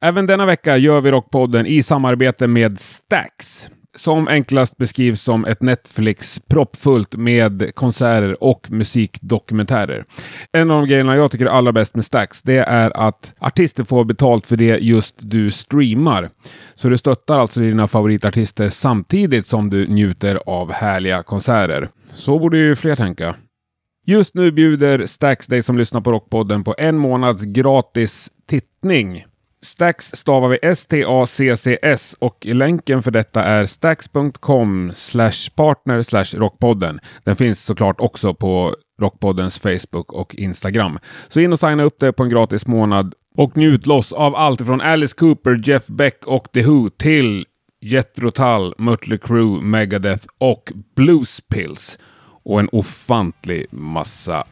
Även denna vecka gör vi Rockpodden i samarbete med Stax som enklast beskrivs som ett Netflix proppfullt med konserter och musikdokumentärer. En av de grejerna jag tycker är allra bäst med Stax, det är att artister får betalt för det just du streamar. Så du stöttar alltså dina favoritartister samtidigt som du njuter av härliga konserter. Så borde ju fler tänka. Just nu bjuder Stax dig som lyssnar på Rockpodden på en månads gratis tittning Stax stavar vi S-T-A-C-C-S och länken för detta är stax.com partner rockpodden. Den finns såklart också på Rockpoddens Facebook och Instagram. Så in och signa upp dig på en gratis månad och njut loss av allt från Alice Cooper, Jeff Beck och The Who till Jethro Tull, Mötley Crüe, Megadeth och Blues Pills. Och en ofantlig massa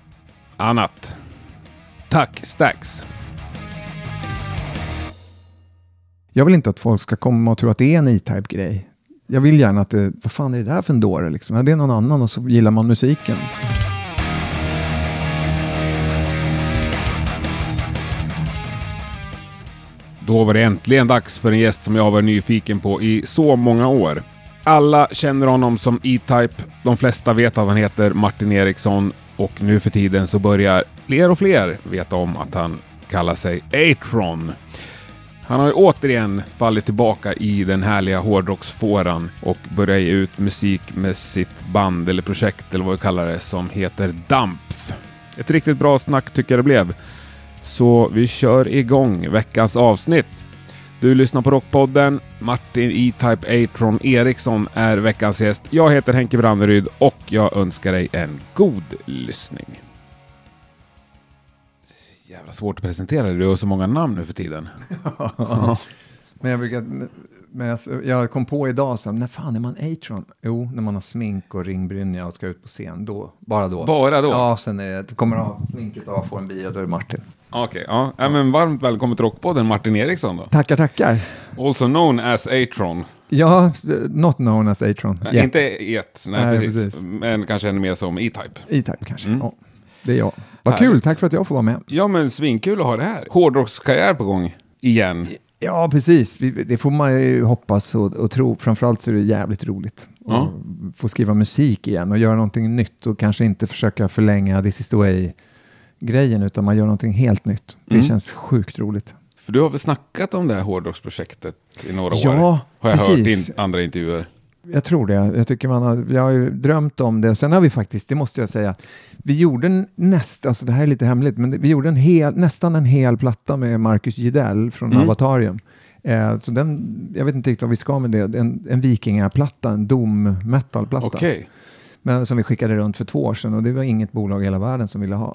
annat. Tack Stax! Jag vill inte att folk ska komma och tro att det är en E-Type-grej. Jag vill gärna att det, vad fan är det där för en dåre liksom? Ja, det är någon annan och så gillar man musiken. Då var det äntligen dags för en gäst som jag har varit nyfiken på i så många år. Alla känner honom som E-Type. De flesta vet att han heter Martin Eriksson och nu för tiden så börjar fler och fler veta om att han kallar sig Atron. Han har ju återigen fallit tillbaka i den härliga hårdrocksfåran och börjat ge ut musik med sitt band eller projekt eller vad vi kallar det som heter Dampf. Ett riktigt bra snack tycker jag det blev. Så vi kör igång veckans avsnitt. Du lyssnar på Rockpodden. Martin E-Type Atron Eriksson är veckans gäst. Jag heter Henke Branneryd och jag önskar dig en god lyssning jävla svårt att presentera dig. Du har så många namn nu för tiden. Men jag brukar, men jag, jag kom på idag, så, när fan är man Atron? Jo, när man har smink och ringbrynja och ska ut på scen. Då, bara då. Bara då? Ja, sen är det, kommer av sminket av, får en bira, då är det Martin. Okej, okay, ja. ja. men varmt välkommen till Rockpodden Martin Eriksson då. Tackar, tackar. Also known as Atron. Ja, not known as Atron. Yet. Inte et, nej, nej precis. precis. Men kanske ännu mer som E-Type. E-Type kanske, mm. ja. Det är jag. Vad kul, tack för att jag får vara med. Ja, men svinkul att ha det här. Hårdrockskarriär på gång igen. Ja, precis. Det får man ju hoppas och, och tro. Framförallt så är det jävligt roligt ja. att få skriva musik igen och göra någonting nytt och kanske inte försöka förlänga This is the way-grejen utan man gör någonting helt nytt. Det mm. känns sjukt roligt. För du har väl snackat om det här hårdrocksprojektet i några ja, år? Har jag precis. hört i andra intervjuer. Jag tror det. Jag tycker man har, jag har ju drömt om det. Sen har vi faktiskt, det måste jag säga, vi gjorde nästan, alltså det här är lite hemligt, men vi gjorde en hel, nästan en hel platta med Marcus Gidell från mm. Avatarium. Eh, så den, jag vet inte riktigt vad vi ska med det, en, en vikingaplatta, en dom metalplatta. Okay. Men som vi skickade runt för två år sedan och det var inget bolag i hela världen som ville ha.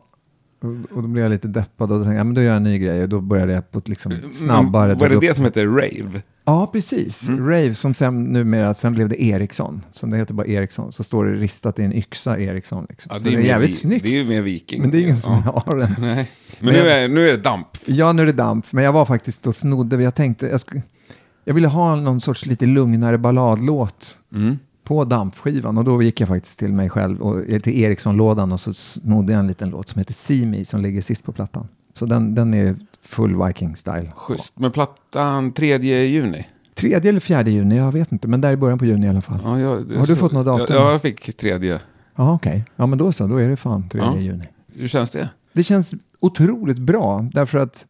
Och, då blev jag lite deppad och tänkte, ja men då gör jag en ny grej och då började jag på ett liksom mm, snabbare. Var det det som heter Rave? Ja, precis. Mm. Rave som sen numera, sen blev det Ericsson. Som det heter bara Ericsson. Så står det ristat i en yxa Ericsson. Liksom. Ja, det, är det är jävligt vi, snyggt. Det är ju mer viking. Men det är ingen som ja. har den. Nej. Men, men nu, är, nu är det damp. Ja, nu är det damp. Men jag var faktiskt och snodde, jag tänkte, jag, sk- jag ville ha någon sorts lite lugnare balladlåt. Mm på dampskivan och då gick jag faktiskt till mig själv och till Ericsson-lådan och så snodde jag en liten låt som heter See Me som ligger sist på plattan. Så den, den är full Viking-style. Schysst. Men plattan 3 juni? 3 eller 4 juni, jag vet inte, men där i början på juni i alla fall. Ja, jag, Har du så, fått något datum? Ja, jag fick tredje. Ja, okej. Okay. Ja, men då så, då är det fan 3 ja. juni. Hur känns det? Det känns otroligt bra, därför att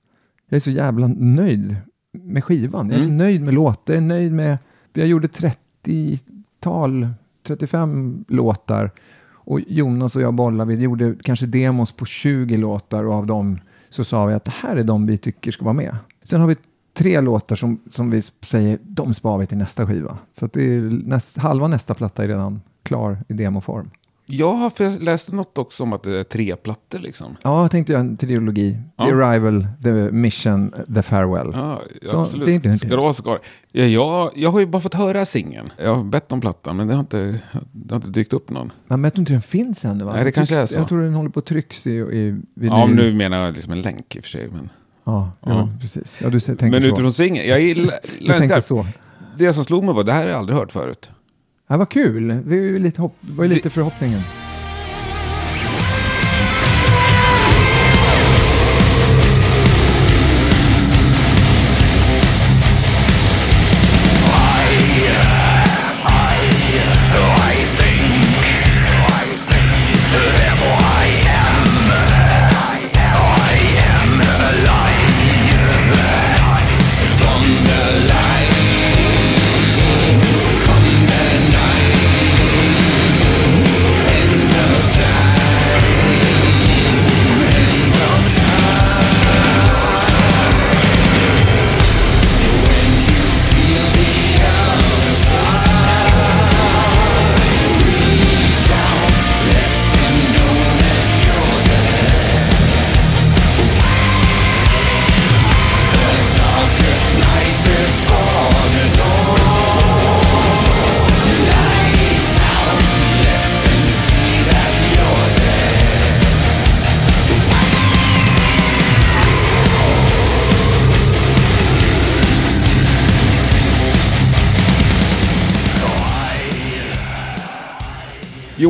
jag är så jävla nöjd med skivan. Jag är mm. så nöjd med låtar, jag är nöjd med, jag gjorde 30 tal, 35 låtar. Och Jonas och jag bollade, vi gjorde kanske demos på 20 låtar och av dem så sa vi att det här är de vi tycker ska vara med. Sen har vi tre låtar som, som vi säger, de sparar vi till nästa skiva. Så att det är näst, halva nästa platta är redan klar i demoform. Ja, för jag läste något också om att det är tre plattor liksom. Ja, jag tänkte göra en trilogi. Ja. The Arrival, The Mission, The Farewell. Ja, så absolut. Det, det, ska det vara så ja, jag, jag har ju bara fått höra singeln. Jag har bett om plattan, men det har inte, det har inte dykt upp någon. Men jag tror inte den finns ännu va? Nej, det kanske är så. Jag tror den håller på att trycks i, i Ja, men nu menar jag liksom en länk i och för sig. Men... Ja, ja. ja precis. Ja, du tänker men så. utifrån singeln, jag gillar så. Det som slog mig var, det här har jag aldrig hört förut. Ja, vad kul. Det var ju lite, hopp, var ju lite förhoppningen.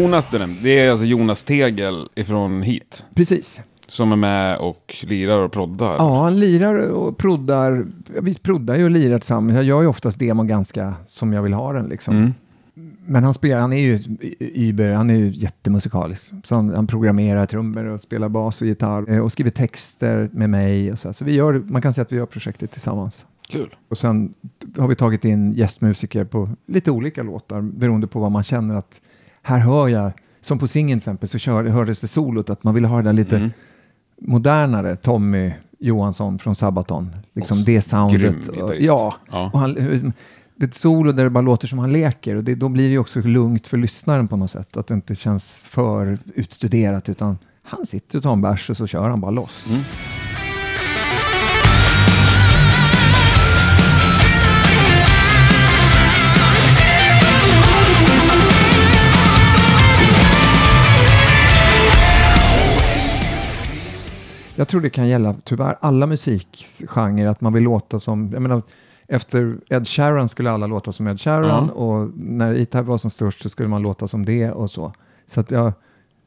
Jonas, det är alltså Jonas Tegel ifrån hit. Precis. Som är med och lirar och proddar. Ja, han lirar och proddar. Vi proddar ju och lirar tillsammans. Jag gör ju oftast demon ganska som jag vill ha den liksom. Mm. Men han spelar, han är ju Uber, han är ju jättemusikalisk. Så han, han programmerar trummor och spelar bas och gitarr eh, och skriver texter med mig. Och så så vi gör, man kan säga att vi gör projektet tillsammans. Kul. Och sen har vi tagit in gästmusiker på lite olika låtar beroende på vad man känner att här hör jag, som på singeln till exempel, så kör, hördes det solot att man ville ha det där lite mm. modernare, Tommy Johansson från Sabaton. Liksom det soundet. Och, ja, ja. Och han, det är ett solo där det bara låter som han leker och det, då blir det också lugnt för lyssnaren på något sätt. Att det inte känns för utstuderat utan han sitter och tar en bärs och så kör han bara loss. Mm. Jag tror det kan gälla tyvärr alla musikgenrer, att man vill låta som, jag menar, efter Ed Sheeran skulle alla låta som Ed Sheeran mm. och när E-Type var som störst så skulle man låta som det och så. Så att jag,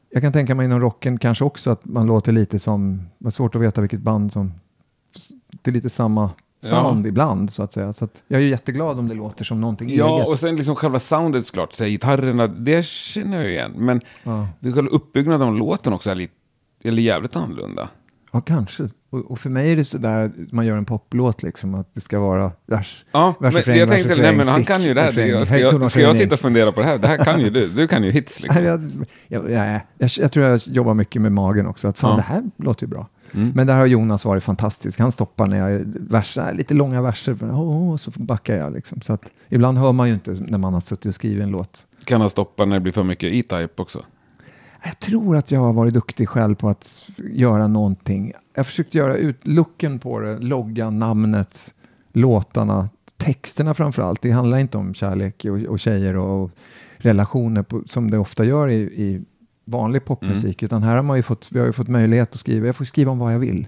jag kan tänka mig inom rocken kanske också att man låter lite som, det är svårt att veta vilket band som, det är lite samma sound ja. ibland så att säga. Så att jag är jätteglad om det låter som någonting Ja, eget. och sen liksom själva soundet såklart, så här, gitarrerna, det känner jag igen. Men ja. det själva uppbyggnaden av låten också är lite, eller jävligt annorlunda. Ja, kanske. Och, och, för mig är det sådär, man gör en poplåt liksom, att det ska vara vers, Ja, vers, men jag tänkte, nej men han kan ju det här. Refräng, ska, jag, ska jag sitta och fundera på det här? Det här kan ju du. Du kan ju hits liksom. Jag, jag, jag, jag, tror jag jobbar mycket med magen också, att fan ja. det här låter ju bra. Mm. Men där har Jonas varit fantastisk. Han stoppar när jag versar, lite långa verser, oh, så backar jag liksom. Så att ibland hör man ju inte när man har suttit och skrivit en låt. Kan han stoppa när det blir för mycket E-Type också? Jag tror att jag har varit duktig själv på att göra någonting. Jag försökte göra ut looken på det, loggan, namnet, låtarna, texterna framför allt. Det handlar inte om kärlek och, och tjejer och, och relationer på, som det ofta gör i, i vanlig popmusik, mm. utan här har man ju fått, vi har ju fått möjlighet att skriva, jag får skriva om vad jag vill.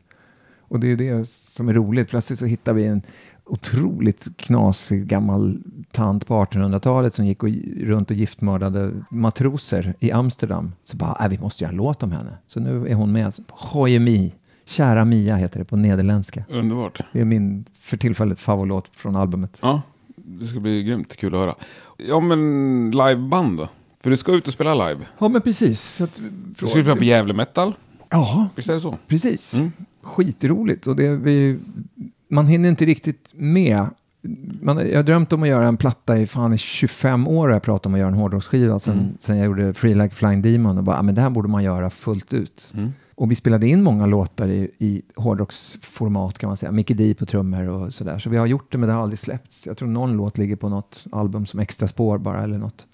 Och det är det som är roligt. Plötsligt så hittar vi en otroligt knasig gammal tant på 1800-talet som gick och, runt och giftmördade matroser i Amsterdam. Så bara, äh, vi måste göra en låt om henne. Så nu är hon med. Hoyemi, Kära Mia heter det på nederländska. Underbart. Det är min för tillfället favoritlåt från albumet. Ja, det ska bli grymt kul att höra. Ja, men liveband då? För du ska ut och spela live. Ja, men precis. Så att, du ska spela på Gävle Metal. Ja, Visst är det så? Precis. Mm. Skitroligt. Och det, vi, man hinner inte riktigt med. Man, jag har drömt om att göra en platta i fan i 25 år. Jag pratat om att göra en hårdrocksskiva sen, mm. sen jag gjorde Free Like Flying Demon. Och bara, ah, men det här borde man göra fullt ut. Mm. Och vi spelade in många låtar i, i hårdrocksformat kan man säga. Mickey D på trummor och sådär. Så vi har gjort det men det har aldrig släppts. Jag tror någon låt ligger på något album som extra spår bara eller något.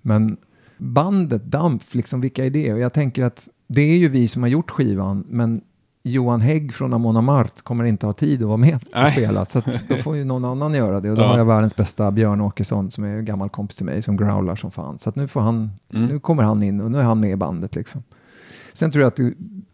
Men bandet Dampf, liksom vilka är det? Och jag tänker att det är ju vi som har gjort skivan men Johan Hägg från Amon Amart kommer inte ha tid att vara med och spela. Så då får ju någon annan göra det. Och då ja. har jag världens bästa Björn Åkesson som är en gammal kompis till mig som growlar som fan. Så nu, får han, mm. nu kommer han in och nu är han med i bandet. Liksom. Sen tror jag att,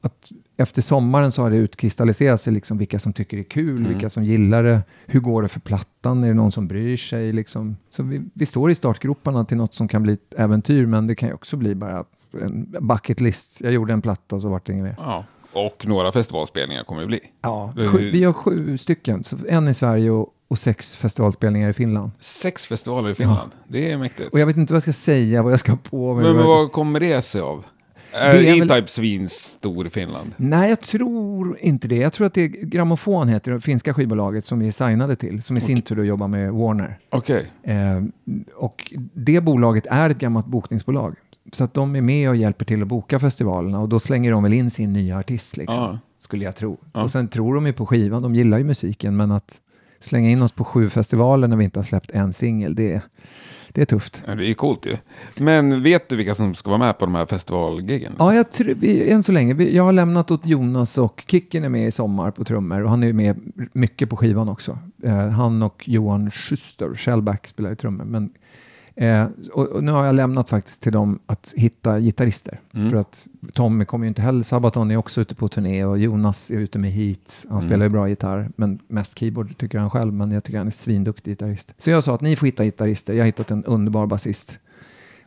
att efter sommaren så har det utkristalliserat sig liksom vilka som tycker det är kul, mm. vilka som gillar det. Hur går det för plattan? Är det någon som bryr sig? Liksom? Så vi, vi står i startgroparna till något som kan bli ett äventyr, men det kan ju också bli bara en bucket list. Jag gjorde en platta så vart det inget mer. Ja. Och några festivalspelningar kommer det bli. Ja, sju, vi har sju stycken. Så en i Sverige och, och, sex festivalspelningar i Finland. Sex festivaler i Finland? Ja. Det är mäktigt. Och jag vet inte vad jag ska säga, vad jag ska på mig. Men, men vad kommer det sig av? Är E-Type väl... svinstor i Finland? Nej, jag tror inte det. Jag tror att det är Grammofon heter det finska skivbolaget som vi är signade till, som i sin tur jobbar med Warner. Okej. Okay. Eh, och det bolaget är ett gammalt bokningsbolag. Så att de är med och hjälper till att boka festivalerna och då slänger de väl in sin nya artist, liksom, ja. skulle jag tro. Ja. Och sen tror de ju på skivan, de gillar ju musiken, men att slänga in oss på sju festivaler när vi inte har släppt en singel, det, det är tufft. Ja, det är coolt ju. Men vet du vilka som ska vara med på de här festivalgiggen? Ja, jag vi, än så länge. Vi, jag har lämnat åt Jonas och Kicken är med i sommar på trummor och han är med mycket på skivan också. Eh, han och Johan Schuster, Shellback spelar i trummor, men Eh, och, och, nu har jag lämnat faktiskt till dem att hitta gitarrister. Mm. För att Tommy kommer ju inte heller, Sabaton är också ute på turné och Jonas är ute med hit. Han mm. spelar ju bra gitarr, men mest keyboard tycker han själv, men jag tycker han är svinduktig gitarrist. Så jag sa att ni får hitta gitarrister, jag har hittat en underbar basist.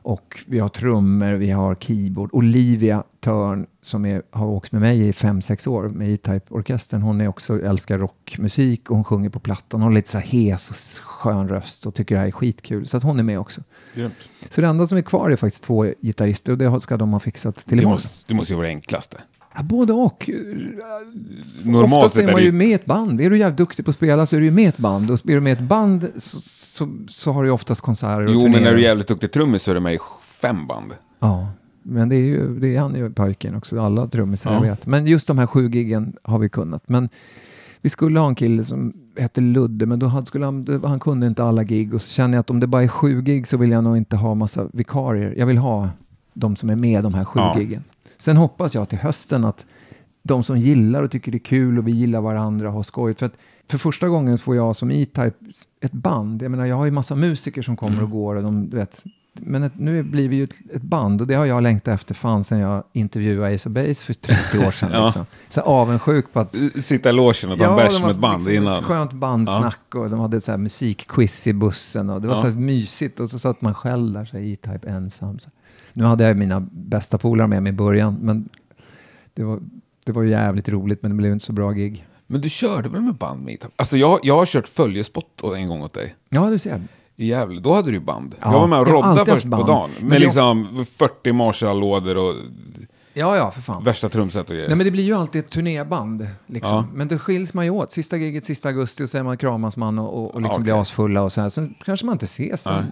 Och vi har trummor, vi har keyboard. Olivia Törn som är, har åkt med mig i fem sex år med E-Type-orkestern. Hon är också, älskar rockmusik och hon sjunger på plattan. Hon har lite så här hes och skön röst och tycker det här är skitkul. Så att hon är med också. Grymt. Så det enda som är kvar är faktiskt två gitarrister och det ska de ha fixat till Det imorgon. måste, det måste ju vara det enklaste. Ja, både och. Normalt Oftast är man ju med i ett band. Är du jävligt duktig på att spela så är du ju med i ett band. Och är du med i ett band så, så, så har du ju oftast konserter och Jo, men turnéer. när du är jävligt duktig trummis så är du med i fem band. Ja, men det är ju det är han ju pojken också. Alla trummisar jag Ja. vet. Men just de här sju giggen har vi kunnat. Men vi skulle ha en kille som hette Ludde, men då hade, skulle han, han kunde inte alla gig. Och så känner jag att om det bara är sju gig så vill jag nog inte ha massa vikarier. Jag vill ha de som är med de här sju Ja. giggen. Sen hoppas jag till hösten att de som gillar och tycker det är kul och vi gillar varandra och har skojigt. För att för första gången får jag som E-Type ett band. Jag menar, jag har ju massa musiker som kommer och går och de, du vet. Men ett, nu blir vi ju ett, band och det har jag längtat efter fan sen jag intervjuade Ace of Base för 30 år sedan. Ja. liksom. Så avundsjuk på att Sitta i logen och ta en bärs med ett band liksom innan. Ett skönt bandsnack och de hade så här musikquiz i bussen och det var Ja. så här mysigt och så satt man själv där, så E-Type ensam. Så. Nu hade jag mina bästa polare med mig i början, men det var, det var jävligt roligt, men det blev inte så bra gig. Men du körde väl med band med? Alltså jag, jag har kört följespott en gång åt dig. Ja, du ser. I Gävle, då hade du ju band. Ja, jag var med och jag har rodda alltid först på dagen. Men Med är liksom 40 Marshall-lådor och Ja, ja, för fan. värsta trumset och grejer. Nej, men det blir ju alltid ett turnéband. Liksom. Ja. Men det skiljs man ju åt. Sista giget, sista augusti, och så är man kramas man och, och, och liksom Okej. blir asfulla och så här. Sen kanske man inte ses. Sen,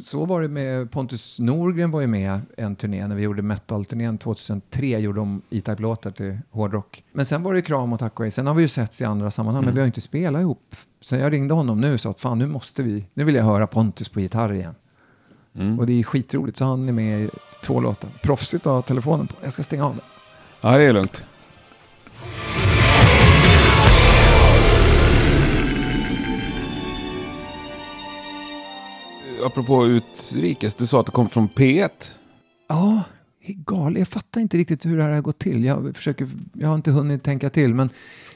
så var det med Pontus Norgren var ju med en turné när vi gjorde metal-turnén 2003. Gjorde de E-Type-låtar till hårdrock. Men sen var det kram och tack och hej. Sen har vi ju setts i andra sammanhang, Mm. men vi har inte spelat ihop. Så jag ringde honom nu och sa att fan nu måste vi, nu vill jag höra Pontus på gitarr igen. Mm. Och det är skitroligt, så han är med i två låtar. Proffsigt att ha telefonen på. Jag ska stänga av den. Ja, det är lugnt. Apropå utrikes, du sa att det kom från P1. Ja, gal. Jag fattar inte riktigt hur det här har gått till. Jag, försöker, jag har inte hunnit tänka till, men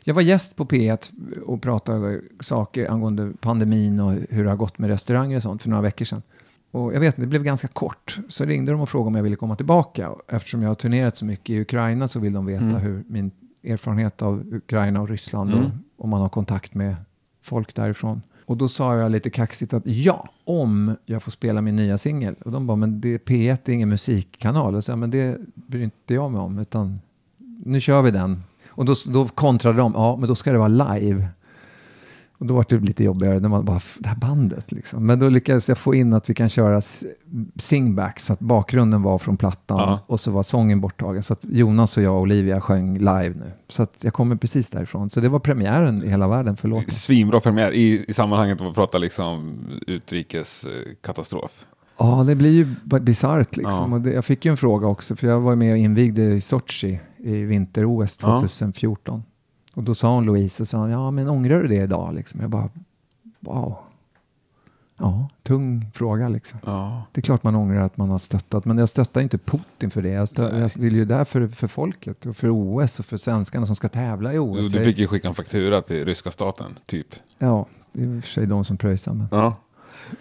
jag var gäst på P1 och pratade saker angående pandemin och hur det har gått med restauranger och sånt för några veckor sedan. Och jag vet inte, det blev ganska kort. Så ringde de och frågade om jag ville komma tillbaka. Och Eftersom jag har turnerat så mycket i Ukraina så vill de veta Mm. hur min erfarenhet av Ukraina och Ryssland och Mm. om man har kontakt med folk därifrån. Och då sa jag lite kaxigt att ja, om jag får spela min nya singel. Och de bara, men det, P1 är ingen musikkanal. Och så, men det bryr inte jag mig om, utan nu kör vi den. Och då, då kontrade de, ja, men då ska det vara live. Och då var det lite jobbigare, när man bara, det här bandet liksom. Men då lyckades jag få in att vi kan köra singback, så att bakgrunden var från plattan Ja. och så var sången borttagen. Så att Jonas och jag och Olivia sjöng live nu. Så att jag kommer precis därifrån. Så det var premiären i hela världen för låten. Svinbra premiär i, i sammanhanget att prata liksom utrikes eh. Ja, det blir ju bisarrt liksom. Ja. Det, jag fick ju en fråga också, för jag var med och invigde i Sochi i vinter-OS Ja. 2014. Och då sa hon Louise, och sa, ja men ångrar du det idag? Liksom. Jag bara, wow. Ja, tung fråga liksom. Ja. Det är klart man ångrar att man har stöttat, men jag stöttar inte Putin för det. Jag, stö- Nej. jag vill ju där för, för folket och för OS och för svenskarna som ska tävla i OS. Du fick ju skicka en faktura till ryska staten, typ. Ja, det är i och för sig de som pröjsar. Men... Ja.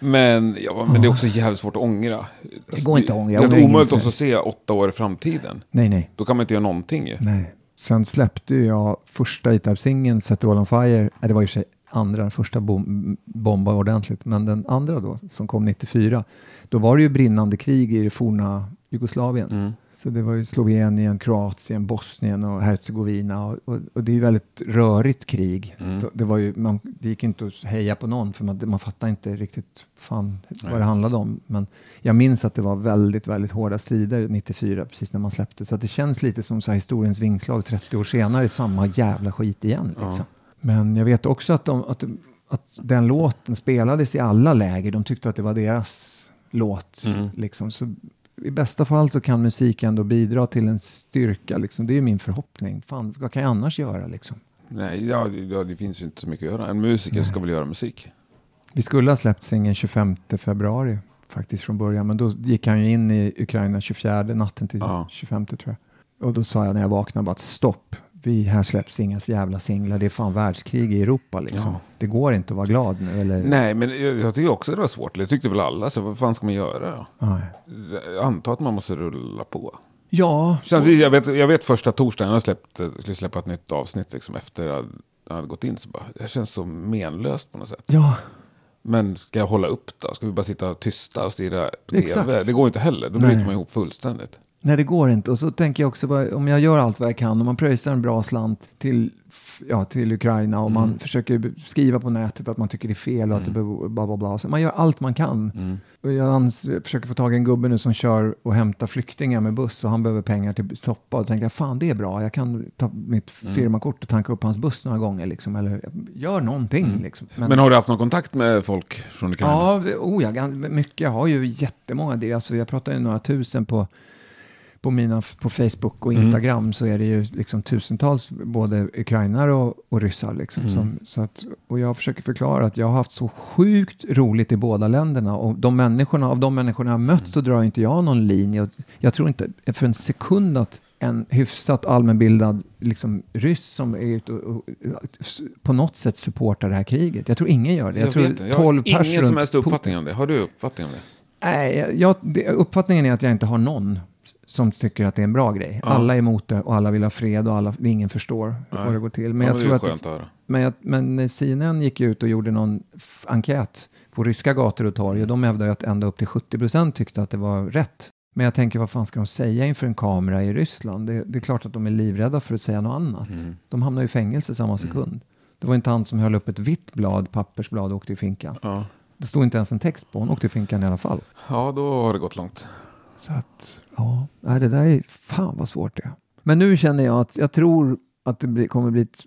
Men, ja, men det är också jävligt svårt att ångra. Det går inte att ångra. Det är omöjligt att se åtta år i framtiden. Nej, nej. Då kan man inte göra någonting ju. Nej. Sen släppte jag första E-Type-singeln, Set the World On Fire. Äh, det var i och för sig andra, den första bom, bomba ordentligt. Men den andra då, som kom 94, då var det ju brinnande krig i det forna Jugoslavien. Mm. Så det var ju Slovenien, Kroatien, Bosnien och Herzegovina. Och, och, och det är ju väldigt rörigt krig. Mm. Det, var ju, man, det gick inte att heja på någon, för man, man fattade inte riktigt fan, Nej. vad det handlade om. Men jag minns att det var väldigt, väldigt hårda strider 94, precis när man släppte. Så det känns lite som så historiens vingslag 30 år senare, samma jävla skit igen. Liksom. Ja. Men jag vet också att, de, att, att den låten spelades i alla läger. De tyckte att det var deras låt. Mm. Liksom. Så I bästa fall så kan musik ändå bidra till en styrka. Liksom. Det är min förhoppning. Fan, vad kan jag annars göra? Liksom? Nej, ja, det- det finns inte så mycket att göra. En musiker ska väl göra musik. Vi skulle ha släppt singeln 25 februari faktiskt från början. Men då gick han ju in i Ukraina 24, natten till Ja. 25 tror jag. Och då sa jag när jag vaknade bara att stopp. Vi, här släpps inga jävla singlar, det är fan världskrig i Europa liksom. Ja. Det går inte att vara glad nu eller? Nej, men jag, jag tycker också det var svårt. Det tyckte väl alla. Så vad fan ska man göra? Nej. Jag antar att man måste rulla på. Ja, Samtidigt, jag, vet, jag vet första torsdagen jag släppte, skulle släppa ett nytt avsnitt liksom, efter att jag hade gått in. Så bara, det känns så menlöst på något sätt. ja, Men ska jag hålla upp då? Ska vi bara sitta tysta och stirra på Exakt. tv? Det går inte heller. Då bryter man ihop fullständigt. Nej det går inte. Och så tänker jag också, vad- om jag gör allt vad jag kan, om man pröjsar en bra slant till, ja, till Ukraina och man försöker skriva på nätet att man tycker det är fel och att det be- bla bla bla. Så man gör allt man kan. Och jag försöker få tag i en gubbe nu som kör och hämtar flyktingar med buss och han behöver pengar till stoppa. Och då tänker jag, fan det är bra, jag kan ta mitt firmakort och tanka upp hans buss några gånger. Liksom, eller gör någonting. Liksom. Men, har du haft någon kontakt med folk från Ukraina? Ja, oh ja, mycket. Jag har ju jättemånga. Det, alltså, jag pratar ju några tusen på, på, mina, på Facebook och Instagram så är det ju liksom tusentals både ukrainare och, och ryssar. Liksom, som, så att, och jag försöker förklara att jag har haft så sjukt roligt i båda länderna och de människorna, av de människorna jag har mött så drar inte jag någon linje. Och jag tror inte för en sekund att en hyfsat allmänbildad liksom, ryss som är ute och, och, på något sätt supportar det här kriget. Jag tror ingen gör det. Jag, tror vet inte. Jag 12 har ingen som helst uppfattning om det. Har du uppfattning om det? Nej, jag, det, uppfattningen är att jag inte har någon som tycker att det är en bra grej. Ja. Alla är emot det och alla vill ha fred och alla, ingen förstår Nej. hur det går till. Men ja, jag tror att att men, jag, men CNN gick ut och gjorde någon enkät på ryska gator och torg och de hävdade att ända upp till 70 procent tyckte att det var rätt. Men jag tänker, vad fan ska de säga inför en kamera i Ryssland? Det, det är klart att de är livrädda för att säga något annat. Mm. De hamnar ju i fängelse samma sekund. Det var inte han som höll upp ett vitt blad, pappersblad och åkte i finkan. Ja. Det stod inte ens en text på, han åkte i finkan i alla fall. ja, då har det gått långt. Så att, ja, nej, det där är fan vad svårt det är. Men nu känner jag att jag tror att det blir, kommer bli ett,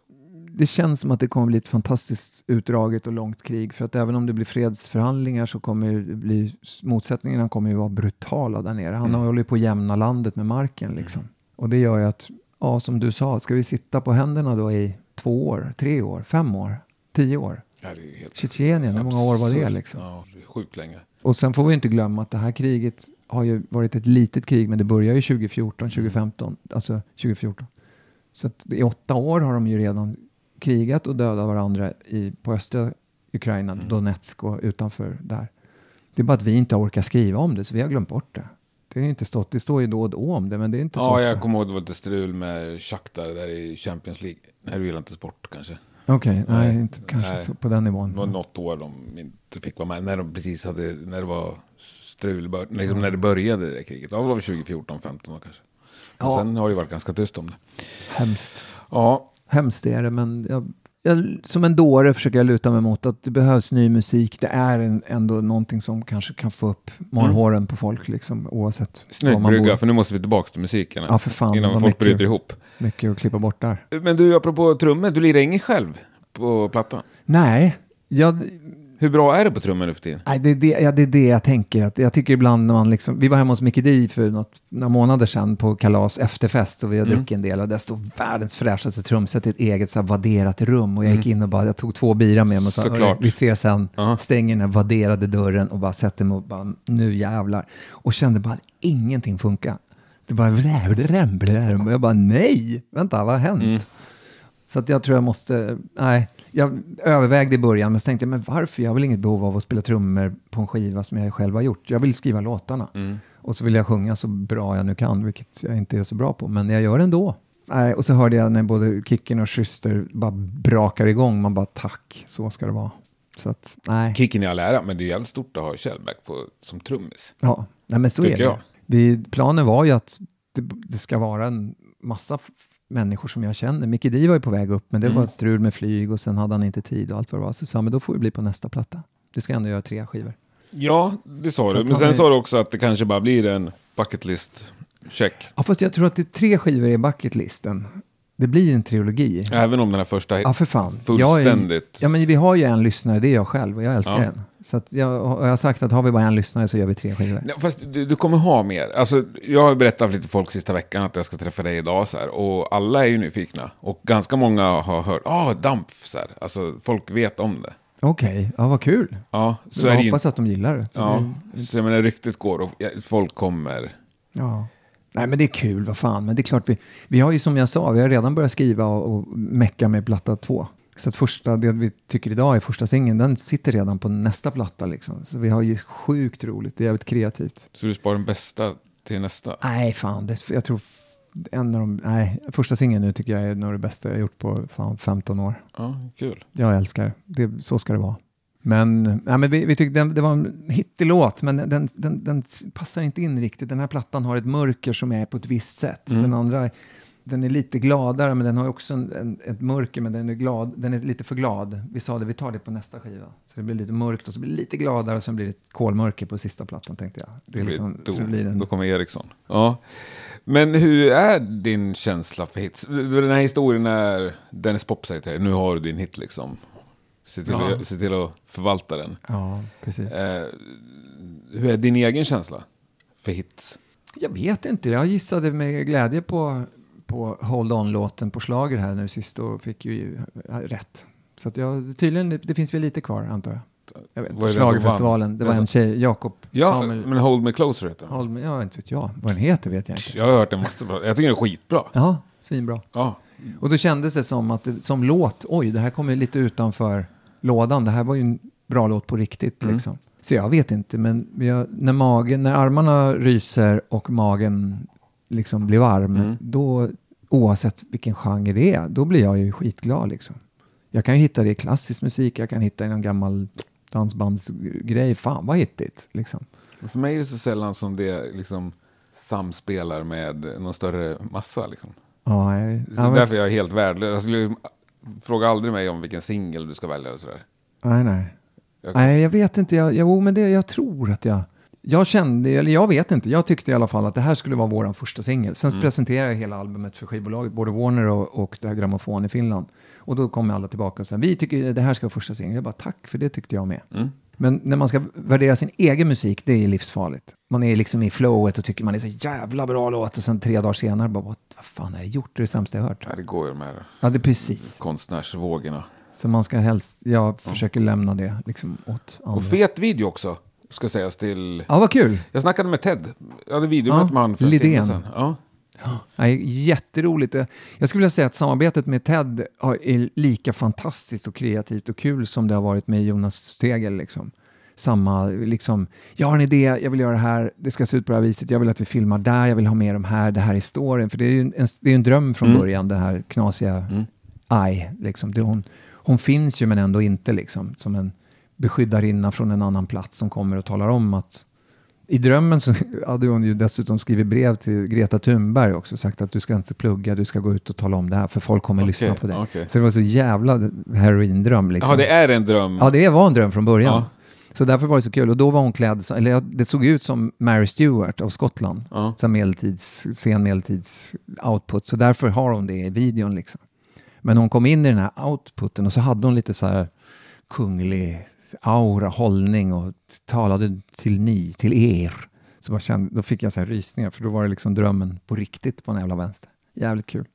det känns som att det kommer bli ett fantastiskt utdraget och långt krig. För att även om det blir fredsförhandlingar så kommer det bli, motsättningarna kommer ju vara brutala där nere. Han Mm. har hållit på att jämna landet med marken liksom. Och det gör ju att, ja som du sa, ska vi sitta på händerna då i två år, tre år, fem år, tio år? Ja, Tjetjenien, hur många år var det liksom? Ja, det sjukt länge. Och sen får vi inte glömma att det här kriget har ju varit ett litet krig, men det börjar ju 2014, 2015, alltså 2014. Så att i åtta år har de ju redan krigat och dödat varandra i, på östra Ukraina, Donetsk och utanför där. Det är bara att vi inte orkar skriva om det, så vi har glömt bort det. Det är inte stått, det står ju då och då om det, men det är inte så Ja, jag kommer ihåg det var lite strul med Shakhtar där i Champions League. Nej, du gillar inte sport kanske. Okej, nej, Nej, inte kanske nej. På den nivån. Det var något år de inte fick vara med. När de precis hade, när det var strul, liksom när det började det kriget. Det var väl 2014, 15 då kanske. Men Ja. sen har det varit ganska tyst om det. Hemskt. Ja, Hemskt är det, men jag, jag, som en dåre försöker jag luta mig mot att det behövs ny musik. Det är en, ändå någonting som kanske kan få upp morrhåren på folk, liksom, oavsett snygg var man brygga, för nu måste vi tillbaka till musiken. Ja, för fan. Innan folk mycket, bryter ihop. mycket att klippa bort där. Men du, apropå trummor, du lirar inget själv på plattan. Nej, jag, Hur bra är det på trummor nu för tiden? nej det, är det, ja, det är det jag tänker. Att jag tycker ibland när man liksom, vi var hemma hos Micke Di för något, några månader sedan på kalas efterfest och vi har Mm. druckit en del och där stod världens fräschaste trumset i ett eget så här, vadderat rum och jag gick in och bara, jag tog två bira med mig och sa, Mm. Vi ses sen, Ja. stänger den här vadderade dörren och bara sätter mig och bara, nu jävlar. Och kände bara, ingenting funkar. Det bara, blä, blä, blä. och jag bara, nej, vänta, vad har hänt? Mm. Så att jag tror jag måste, nej, jag övervägde i början, men så tänkte jag, men varför? Jag har väl inget behov av att spela trummor på en skiva som jag själv har gjort. Jag vill skriva låtarna. Mm. Och så vill jag sjunga så bra jag nu kan, vilket jag inte är så bra på, men jag gör det ändå. Nej, och så hörde jag när både Kicken och Schuster bara brakar igång, man bara tack, så ska det vara. Så att, nej. Kicken i all ära, men det är jävligt stort att ha Shellback på, som trummis. Ja, nej men så Tycker är det. Vi, planen var ju att det, det ska vara en massa människor som jag känner. Micke Di var ju på väg upp, men det Mm. var ett strul med flyg och sen hade han inte tid och allt vad det var. Så sa jag, men då får det bli på nästa platta. Du ska ändå göra tre skivor. Ja, det sa Så du. Men sen är- sa du också att det kanske bara blir en bucket list check. Ja, fast jag tror att det är tre skivor i bucketlisten. Det blir en trilogi. Även om den här första Ja, för fan. Fullständigt... är, ja, men vi har ju en lyssnare, det är jag själv och jag älskar Ja. den. Så jag, jag har sagt att har vi bara en lyssnare så gör vi tre skivor. Nej, fast du, du kommer ha mer. Alltså, jag har berättat för lite folk sista veckan att jag ska träffa dig idag. Så här, och alla är ju nyfikna. Och ganska många har hört, ah, Dampf. Så här. Alltså, folk vet om det. Okej, ja vad kul. Ja, så jag det ju hoppas att de gillar det. Ja, så jag menar, ryktet går och ja, folk kommer. ja. Nej, men det är kul, vad fan. Men det är klart, vi, vi har ju som jag sa, vi har redan börjat skriva och, och mecka med platta två. Så att första, det vi tycker idag är första singeln, den sitter redan på nästa platta liksom. Så vi har ju sjukt roligt, det är jävligt kreativt. Så du sparar den bästa till nästa? Nej, fan, det, jag tror en av de, nej, första singeln nu tycker jag är nog det bästa jag gjort på fan 15 år. Ja, kul. Jag älskar det, så ska det vara. Men, nej, men vi, vi tyckte den, det var en hittig låt, men den, den, den, passar inte in riktigt. Den här plattan har ett mörker som är på ett visst sätt. Mm. Den andra, den är lite gladare, men den har också en, en, ett mörker, men den är, glad, den är lite för glad. Vi sa det, vi tar det på nästa skiva. Så det blir lite mörkt och så blir det lite gladare och sen blir det ett kolmörker på sista plattan tänkte jag. Det är liksom, då, så det blir en, då kommer Eriksson. Ja. Men hur är din känsla för hits? Den här historien är Dennis Pop säger till dig, nu har du din hit liksom. Se till, Ja. att, se till att förvalta den. Ja, precis. Eh, hur är din egen känsla för hits? Jag vet inte, jag gissade med glädje på, på Hold On-låten på Schlager här nu sist och fick ju rätt. Så att jag, tydligen, det, det finns väl lite kvar antar jag. Jag vet inte, Schlagerfestivalen, det var en tjej, Jakob Ja, Samuel men Hold Me Closer heter den. Holm, ja inte vet jag vad den heter vet jag inte. Jag har hört den massor. bra. Jag tycker den är skitbra. Ja, svinbra. Ja. Och då kändes det som att det, som låt, oj det här kommer lite utanför lådan, det här var ju en bra låt på riktigt Mm. liksom. Så jag vet inte, men jag, när, magen, när armarna ryser och magen liksom blir varm, Mm. då oavsett vilken genre det är, då blir jag ju skitglad liksom. Jag kan ju hitta det i klassisk musik, jag kan hitta i någon gammal dansbandsgrej, fan vad hittigt liksom. För mig är det så sällan som det liksom samspelar med någon större massa. Liksom. Ja, jag, Så ja, därför är jag helt värdelös. Jag skulle, fråga aldrig mig om vilken singel du ska välja. Och sådär. Nej, nej. Jag- Nej, jag vet inte. Jag, jo, men det, jag tror att jag... Jag kände, eller jag vet inte, jag tyckte i alla fall att det här skulle vara vår första singel. Sen Mm. presenterade jag hela albumet för skivbolaget, både Warner och, och det här Grammofon i Finland. Och då kom alla tillbaka och sa, vi tycker det här ska vara första singeln. Jag bara, tack, för det tyckte jag med. Mm. Men när man ska värdera sin egen musik, det är livsfarligt. Man är liksom i flowet och tycker man är så jävla bra låt och sen tre dagar senare bara, vad, fan har jag gjort? Det är det sämsta jag hört. Nej, det går ju med Ja, det är precis. konstnärsvågorna. Så man ska helst, jag försöker lämna det liksom åt andra. Och fet video också, ska sägas till. Ja, vad kul. Jag snackade med Ted. Jag hade videomöte Ja, med han för en Lidén. timme sedan. Ja. Nej, jätteroligt. Jag skulle vilja säga att samarbetet med Ted är lika fantastiskt och kreativt och kul som det har varit med Jonas Stegel. Liksom. Samma, liksom, jag har en idé, jag vill göra det här, det ska se ut på det här viset, jag vill att vi filmar där, jag vill ha med de här, det här är storyn. För det är ju en, det är en dröm från Mm. början, det här knasiga Mm. Aj. Liksom. Det, hon, hon finns ju men ändå inte, liksom, som en beskyddarinna från en annan plats som kommer och talar om att i drömmen så hade hon ju dessutom skrivit brev till Greta Thunberg också sagt att du ska inte plugga, du ska gå ut och tala om det här för folk kommer Okej, lyssna på det. okej. Så det var så jävla heroindröm liksom. Jaha, det är en dröm. Ja, det var en dröm från början. Ja. Så därför var det så kul. Och då var hon klädd, eller ja, det såg ut som Mary Stewart av Skottland. Ja. Så medeltids, sen medeltids output. Så därför har hon det i videon liksom. Men hon kom in i den här outputen och så hade hon lite så här kunglig aura, hållning och talade till ni, till er. Så bara kände, då fick jag så här rysningar för då var det liksom drömmen på riktigt på en jävla vänster. Jävligt kul.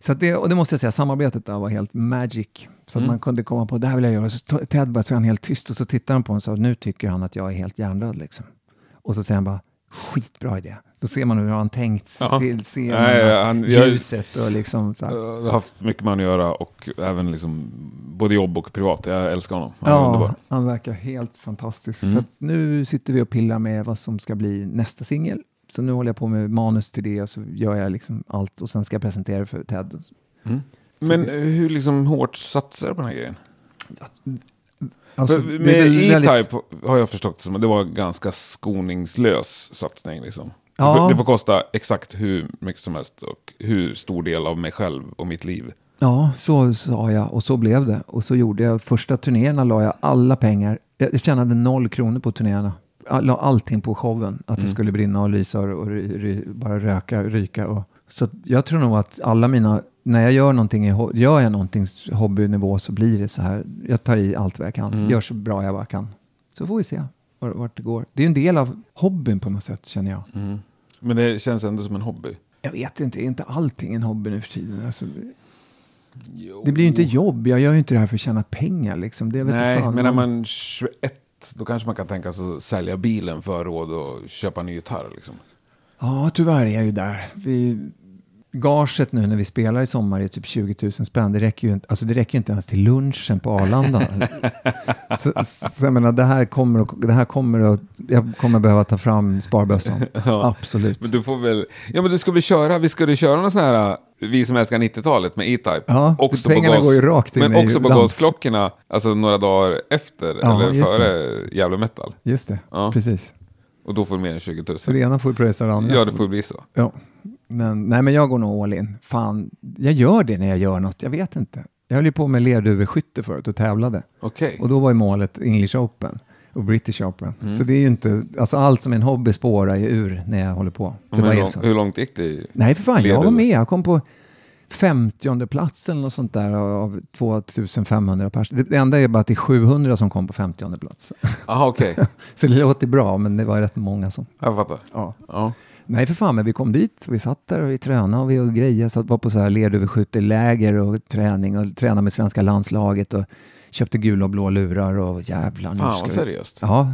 Så det, och det måste jag säga, samarbetet där var helt magic. Så att Mm. man kunde komma på, det här vill jag göra. Så Ted bara, så är han helt tyst och så tittar han på honom och sa, nu tycker han att jag är helt hjärndöd liksom. Och så säger han bara, skitbra idé. Då ser man hur han tänkt Ja. till scenen, Nej, han- jag- ljuset och liksom så här. Jag har haft mycket med honom att göra och även liksom både jobb och privat. Jag älskar honom. Han Ja, underbar. han verkar helt fantastisk. Mm. Så nu sitter vi och pillar med vad som ska bli nästa singel. Så nu håller jag på med manus till det och så gör jag liksom allt och sen ska jag presentera det för Ted. Mm. Men det- hur liksom hårt satsar du på den här grejen? Alltså, med väl väldigt- E-Type har jag förstått det som att det var en ganska skoningslös satsning. Liksom. Ja. Det, får, kosta exakt hur mycket som helst och hur stor del av mig själv och mitt liv. Ja, så sa jag och så blev det. Och så gjorde jag. Första turnéerna la jag alla pengar. Jag tjänade noll kronor på turnéerna. Jag la allting på showen. Att Mm. det skulle brinna och lysa och, och ry, ry, bara röka, ryka. Och, så jag tror nog att alla mina, när jag gör någonting, gör jag någonting hobbynivå så blir det så här. Jag tar i allt vad jag kan. Mm. Gör så bra jag bara kan. Så får vi se vart, det går. Det är en del av hobbyn på något sätt känner jag. Mm. Men det känns ändå som en hobby. Jag vet inte, är inte allting en hobby nu för tiden? Alltså, det blir ju inte jobb. Jag gör ju inte det här för att tjäna pengar liksom. Det vet Nej, men när man är 21 då kanske man kan tänka sig att sälja bilen för råd och köpa en ny gitarr. Liksom. Ja, tyvärr är jag ju där. Vi, gaget nu när vi spelar i sommar är typ 20 000 spänn. Det räcker ju inte, alltså det räcker inte ens till lunchen på Arlanda. så, så jag menar, det här kommer att, det här kommer att, jag kommer behöva ta fram sparbössan. Absolut. Men du får väl, ja men du ska väl köra, vi ska du köra någon sån här, vi som älskar 90-talet med E-Type. Ja, Också pengarna på gas, går ju rakt in Men också på gasklockorna, alltså några dagar efter Ja, eller före Jävla Metal. Just det, Ja. precis. Och då får du mer än 20 000. Så det ena får ju pröjsa det andra. Ja, det får bli så. Ja. Men, nej, men jag går nog all in. Fan, jag gör det när jag gör något. Jag vet inte. Jag höll ju på med lerduveskytte förut och tävlade. Okej. Och då var ju målet English Open och British Open. Mm. Så det är ju inte, alltså allt som är en hobby spårar ju ur när jag håller på. Det hur, lång, hur långt gick det? i- Nej, för fan, jag var med. Jag kom på 50 plats eller något sånt där av 2500 personer. Det enda är bara att det är 700 som kom på 50 plats. Jaha, okej. Så det låter bra, men det var rätt många som... Jag fattar. Ja. Ja. Nej, för fan, men vi kom dit och vi satt där och vi tränade och vi och grejade. Så att var på så här lerduveskytteläger och träning och tränade med svenska landslaget och köpte gula och blå lurar och jävlar. Fan vad vi- seriöst. Ja,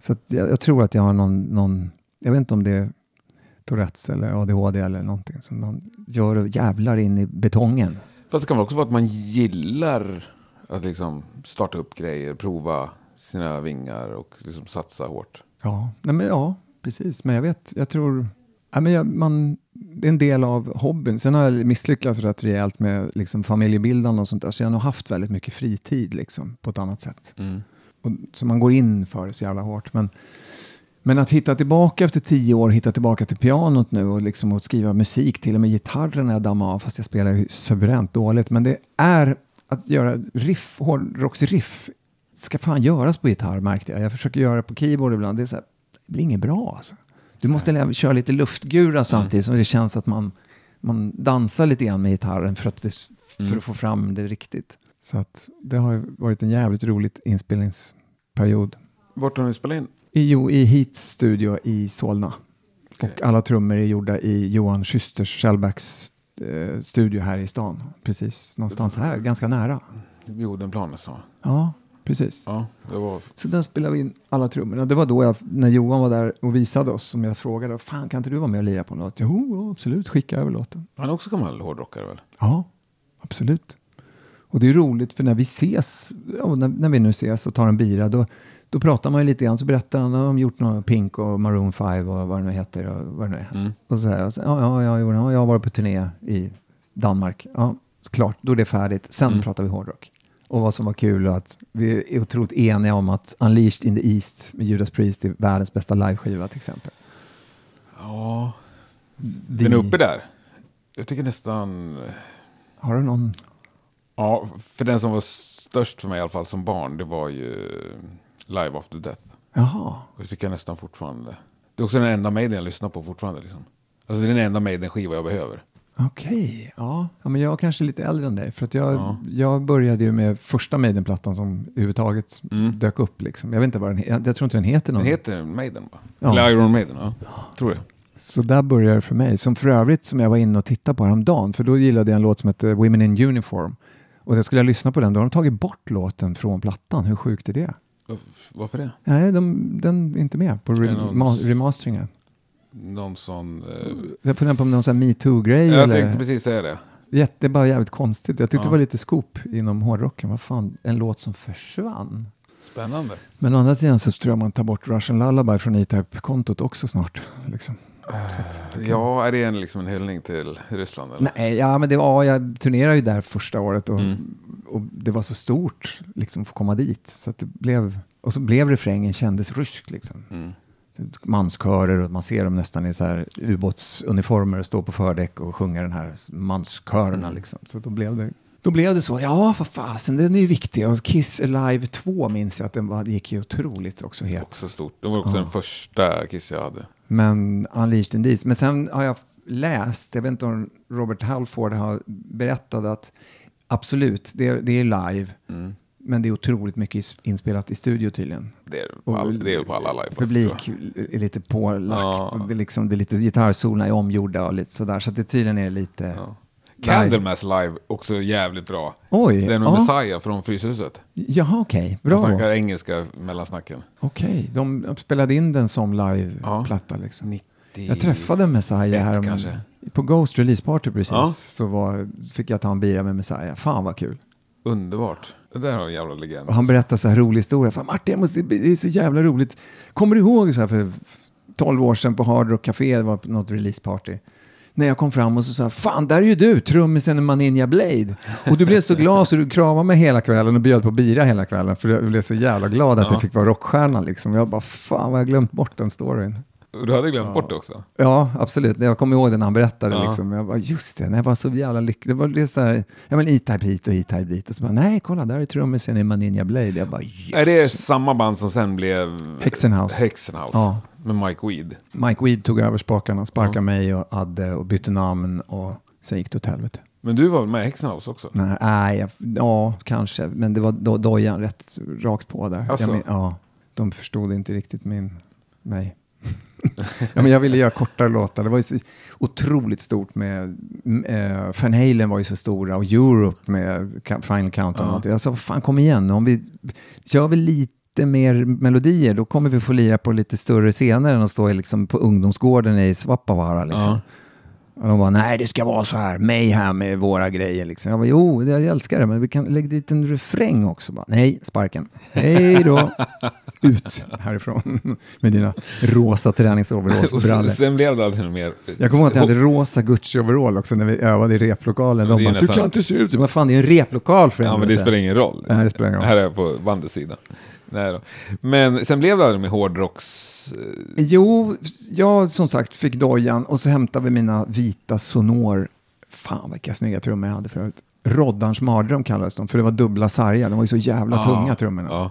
så jag, jag tror att jag har någon, någon, jag vet inte om det är Tourettes eller ADHD eller någonting som man gör och jävlar in i betongen. Fast det kan väl också vara att man gillar att liksom starta upp grejer, prova sina vingar och liksom satsa hårt. Ja, nej men ja, precis. Men jag vet, jag tror, ja, men jag, man, det är en del av hobbyn. Sen har jag misslyckats rätt rejält med liksom familjebildande och sånt där, så jag har nog haft väldigt mycket fritid liksom, på ett annat sätt. Mm. Och, så man går in för det så jävla hårt. Men, men att hitta tillbaka efter tio år, hitta tillbaka till pianot nu och, liksom, och skriva musik, till och med gitarren jag dammat av, fast jag spelar ju suveränt dåligt. Men det är att göra riff, hårdrocksriff, ska fan göras på gitarr märkte jag. Jag försöker göra det på keyboard ibland, det, är så här, det blir inget bra alltså. Du måste lä- köra lite luftgura samtidigt som det känns att man, man dansar lite grann med gitarren för att, det, för att få fram det riktigt. Så att det har varit en jävligt rolig inspelningsperiod. Vart har ni spelat in? I, jo, i Heats studio i Solna. Och alla trummor är gjorda i Johan Schysters Shellbacks eh, studio här i stan. Precis någonstans här, ganska nära. Vid Odenplan nästan va? Ja, precis. Ja, det var... Så där spelade vi in alla trummorna. Det var då jag, när Johan var där och visade oss, som jag frågade, fan kan inte du vara med och lira på något? Jo, absolut, skicka över låten. Han är också gammal hårdrockare väl? Ja, absolut. Och det är roligt för när vi ses, ja, när, när vi nu ses och tar en bira, då, då pratar man ju lite grann, så berättar han, de gjort något Pink och Maroon 5 och vad det nu heter och vad det nu är. Mm. Och så här, och så, ja, ja, ja, jo, ja, jag har varit på turné i Danmark. Ja, klart, då är det färdigt. Sen Mm. pratar vi hårdrock. Och vad som var kul och att vi är otroligt eniga om att Unleashed in the East med Judas Priest är världens bästa liveskiva till exempel. Ja, Vi, den är uppe där. Jag tycker nästan... Har du någon? Ja, för den som var störst för mig i alla fall som barn, det var ju Live After Death. Jaha. Och det tycker jag nästan fortfarande. Det är också den enda Maiden jag lyssnar på fortfarande. Liksom. Alltså det är den enda Maiden-skiva jag behöver. Okej, ja. ja. men jag är kanske lite äldre än dig. För att jag, Ja. jag började ju med första Maiden-plattan som överhuvudtaget Mm. dök upp. Liksom. Jag vet inte vad den. Jag, jag tror inte den heter någon. Den heter Maiden va? Ja. Eller Iron Maiden, ja. Tror det. Så där började det för mig. Som för övrigt som jag var inne och tittade på häromdagen. För då gillade jag en låt som heter Women in Uniform. Och jag skulle jag lyssna på den, då har de tagit bort låten från plattan. Hur sjukt är det? Varför det? Nej, de, den är inte med på re- remasteringen. Någon sån... Eh, Jag funderar på om någon sån metoo-grej. jag eller... tänkte precis säga det. Jätte, bara jävligt konstigt. Jag tyckte Ja. det var lite scoop inom hårdrocken. Vad fan, en låt som försvann. Spännande. Men å andra sidan så tror jag man tar bort Russian Lullaby från E-Type-kontot också snart. Liksom. Ja, är det en, liksom en hyllning till Ryssland? Eller? Nej, ja, men det var, jag turnerade ju där första året och, Mm. och det var så stort liksom, att få komma dit. Så det blev, och så blev refrängen kändes rysk. Liksom. Mm. Manskörer och man ser dem nästan i så här ubåtsuniformer och står på fördäck och sjunger den här manskörerna. Mm. Liksom. Så då blev det då blev det så, ja vad fasen, den är ju viktig. Och Kiss Alive 2 minns jag att den var, det gick ju otroligt också het. Också stort. Det var också Ja. den första Kiss jag hade. Men Unleashed in These. Men sen har jag läst, jag vet inte om Robert Halford har berättat att absolut, det är, det är live. Mm. Men det är otroligt mycket inspelat i studio tydligen. Det är, på all, det är på alla live. Publik är lite pålagt. Ja. Det, är liksom, det är lite gitarrsolna är omgjorda och lite sådär. Så det tydligen är lite... Ja. Candlemass live, också jävligt bra. Oj! Den med ja. Messiah från Fryshuset. Jaha, okej. De Bra. snackar engelska mellansnacken. Okej, de spelade in den som live-platta liksom. 90... Jag träffade Messiah här kanske. på Ghost Release Party precis. Ja. Så var, fick jag ta en bira med Messiah. Fan vad kul. Underbart. Det där har en jävla legend. Och han berättade så här rolig historia. Fan, Martin, jag måste, det är så jävla roligt. Kommer du ihåg så här för 12 år sedan på Hard Rock Café, det var något releaseparty. När jag kom fram och så sa fan där är ju du, trummisen i Maninja Blade. Och du blev så glad så du kramade mig hela kvällen och bjöd på bira hela kvällen. För jag blev så jävla glad att Ja. jag fick vara rockstjärna liksom. Jag bara, fan vad jag glömt bort den storyn. Du hade glömt bort det också? Ja, absolut. Jag kommer ihåg det när han berättade. Ja. Liksom. Jag bara, just det, när jag var så jävla lycklig. Det var det så här, ja men E-Type hit och E-Type dit. Och så bara, nej, kolla, där är trummisen i Maninja Blade. Jag bara, yes. Är det samma band som sen blev... Hexenhouse. Hexenhouse. Ja. Med Mike Weed. Mike Weed tog över spakarna, sparkade Ja. mig och Adde och bytte namn och sen gick det åt helvete. Men du var väl med i Hexenhouse också? Nej, nej, jag, ja, kanske, men det var do, dojan rätt rakt på där. Alltså? Jag men, ja, de förstod inte riktigt min, mig. ja, men jag ville göra kortare låtar. Det var ju så otroligt stort med, äh, Van Halen var ju så stora och Europe med Final Countdown. och Ja. allt. Jag sa, fan kom igen, om vi kör vi lite mer melodier, då kommer vi få lira på lite större scener än att stå liksom på ungdomsgården i Svappavaara. Liksom. Ja. Och de bara, nej det ska vara så här, mig här med våra grejer liksom. Jag bara, jo, jag älskar det, men vi kan lägga dit en refräng också. Bara, nej, sparken. Hej då. Ut härifrån med dina rosa träningsoverallsbrallor. sen blev det aldrig mer... Jag kommer ihåg att jag hade rosa Gucci-overall också när vi övade i replokalen. De bara, du nästan- kan inte se ut så. Vad fan, det är en replokal för Ja, men det helvete." spelar ingen roll. Nej, det spelar ingen roll. Här är jag på bandets sida. Nej då. Men sen blev det aldrig med hårdrocks... eh, Jo, jag som sagt fick dojan och så hämtade vi mina vita Sonor. Fan vilka snygga trummor jag hade förut. Roddarns mardröm kallades de, för det var dubbla sargar. De var ju så jävla tunga trummorna. Ja.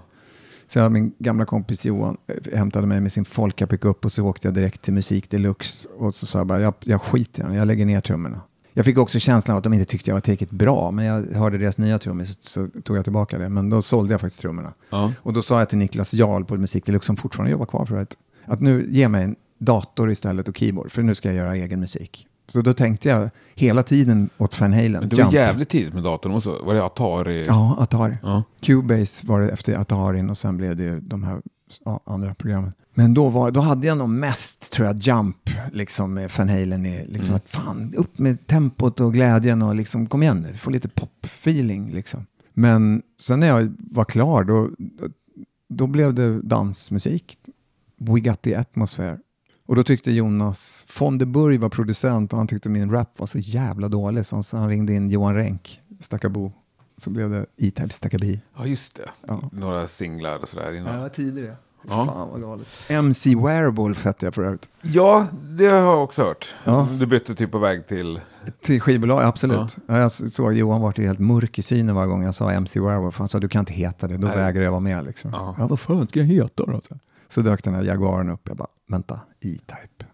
Så min gamla kompis Johan eh, hämtade mig med sin Folka pickup och så åkte jag direkt till Musik Deluxe. Och så sa jag bara, jag, jag skiter i den, jag lägger ner trummorna. Jag fick också känslan av att de inte tyckte jag var tillräckligt bra, men jag hörde deras nya trummor så, tog jag tillbaka det. Men då sålde jag faktiskt trummorna. Ja. Och då sa jag till Niklas Jarl på Musik Deluxe, som fortfarande jobbar kvar för att, att nu ge mig en dator istället och keyboard, för nu ska jag göra egen musik. Så då tänkte jag hela tiden åt Van Halen. Men det var Jump. jävligt tidigt med datorn också. Var det Atari? Ja, Atari. Ja. Cubase var det efter Atarin och sen blev det de här ja, andra programmen. Men då, var, då hade jag nog mest, tror jag, Jump, liksom med Van Halen. i, Liksom Mm. att fan, upp med tempot och glädjen och liksom, kom igen nu, få lite pop-feeling liksom. Men sen när jag var klar, då, då blev det dansmusik. We got the atmosphere. Och då tyckte Jonas von de Burg var producent och han tyckte min rap var så jävla dålig så han, så han ringde in Johan Renck, Stackabo. Så blev det E-Type Stackabi. ja, just det. Ja. Några singlar och sådär innan. var tidigare. Ja. Fan vad galet. MC Wearable fette jag förut. Ja, det har jag också hört. Ja. Du bytte typ på väg till... Till skivbolag, absolut. Ja. Jag såg Johan vart ju helt mörk i synen varje gång jag sa MC Wearable. Han sa du kan inte heta det, då Nej. vägrar jag vara med. Liksom. Ja. Ja. vad fan ska jag heta då? Så- dök den här Jaguaren upp. Jag bara, vänta, E-Type.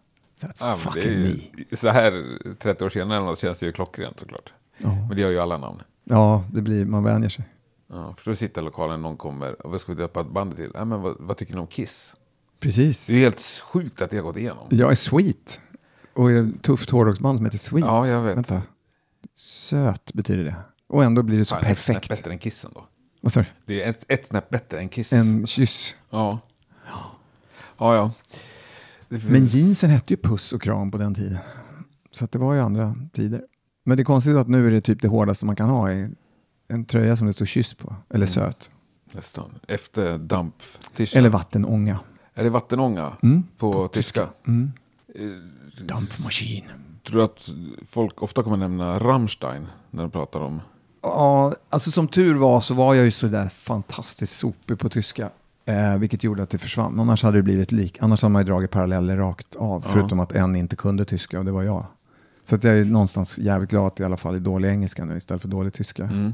That's Ja, fucking är me. ju, så här 30 år senare eller något känns det ju klockrent såklart. Ja. Men det gör ju alla namn. Ja, det blir, man vänjer sig. Ja, för då sitter lokalen, någon kommer, och vad ska vi döpa bandet till? Ja, men vad, vad tycker ni om Kiss? Precis. Det är helt sjukt att det har gått igenom. Jag är Sweet. Och är ett tufft hårdrocksband som heter Sweet. Ja, jag vet. Vänta. Söt betyder det. Och ändå blir det så Fan, Ett snäpp perfekt. bättre än Kissen då. Vad sa du? Det är ett, ett snäpp bättre än Kiss. En kyss. Ja. Ja, ja. Finns- Men jeansen hette ju puss och kram på den tiden. Så det var ju andra tider. Men det är konstigt att nu är det typ det hårdaste man kan ha i en tröja som det står kyss på. Eller Mm. söt. Nästan. Efter damp Eller vattenånga. Är det vattenånga Mm. på tyska? Mm. Eh, Dampmaskin. Tror du att folk ofta kommer nämna Rammstein när de pratar om... Ja, alltså som tur var så var jag ju så där fantastiskt sopig på tyska. Eh, vilket gjorde att det försvann. Annars hade det blivit lik. Annars hade man ju dragit paralleller rakt av. Ja. Förutom att en inte kunde tyska och det var jag. Så att jag är någonstans jävligt glad att det i alla fall är dålig engelska nu istället för dålig tyska. Mm.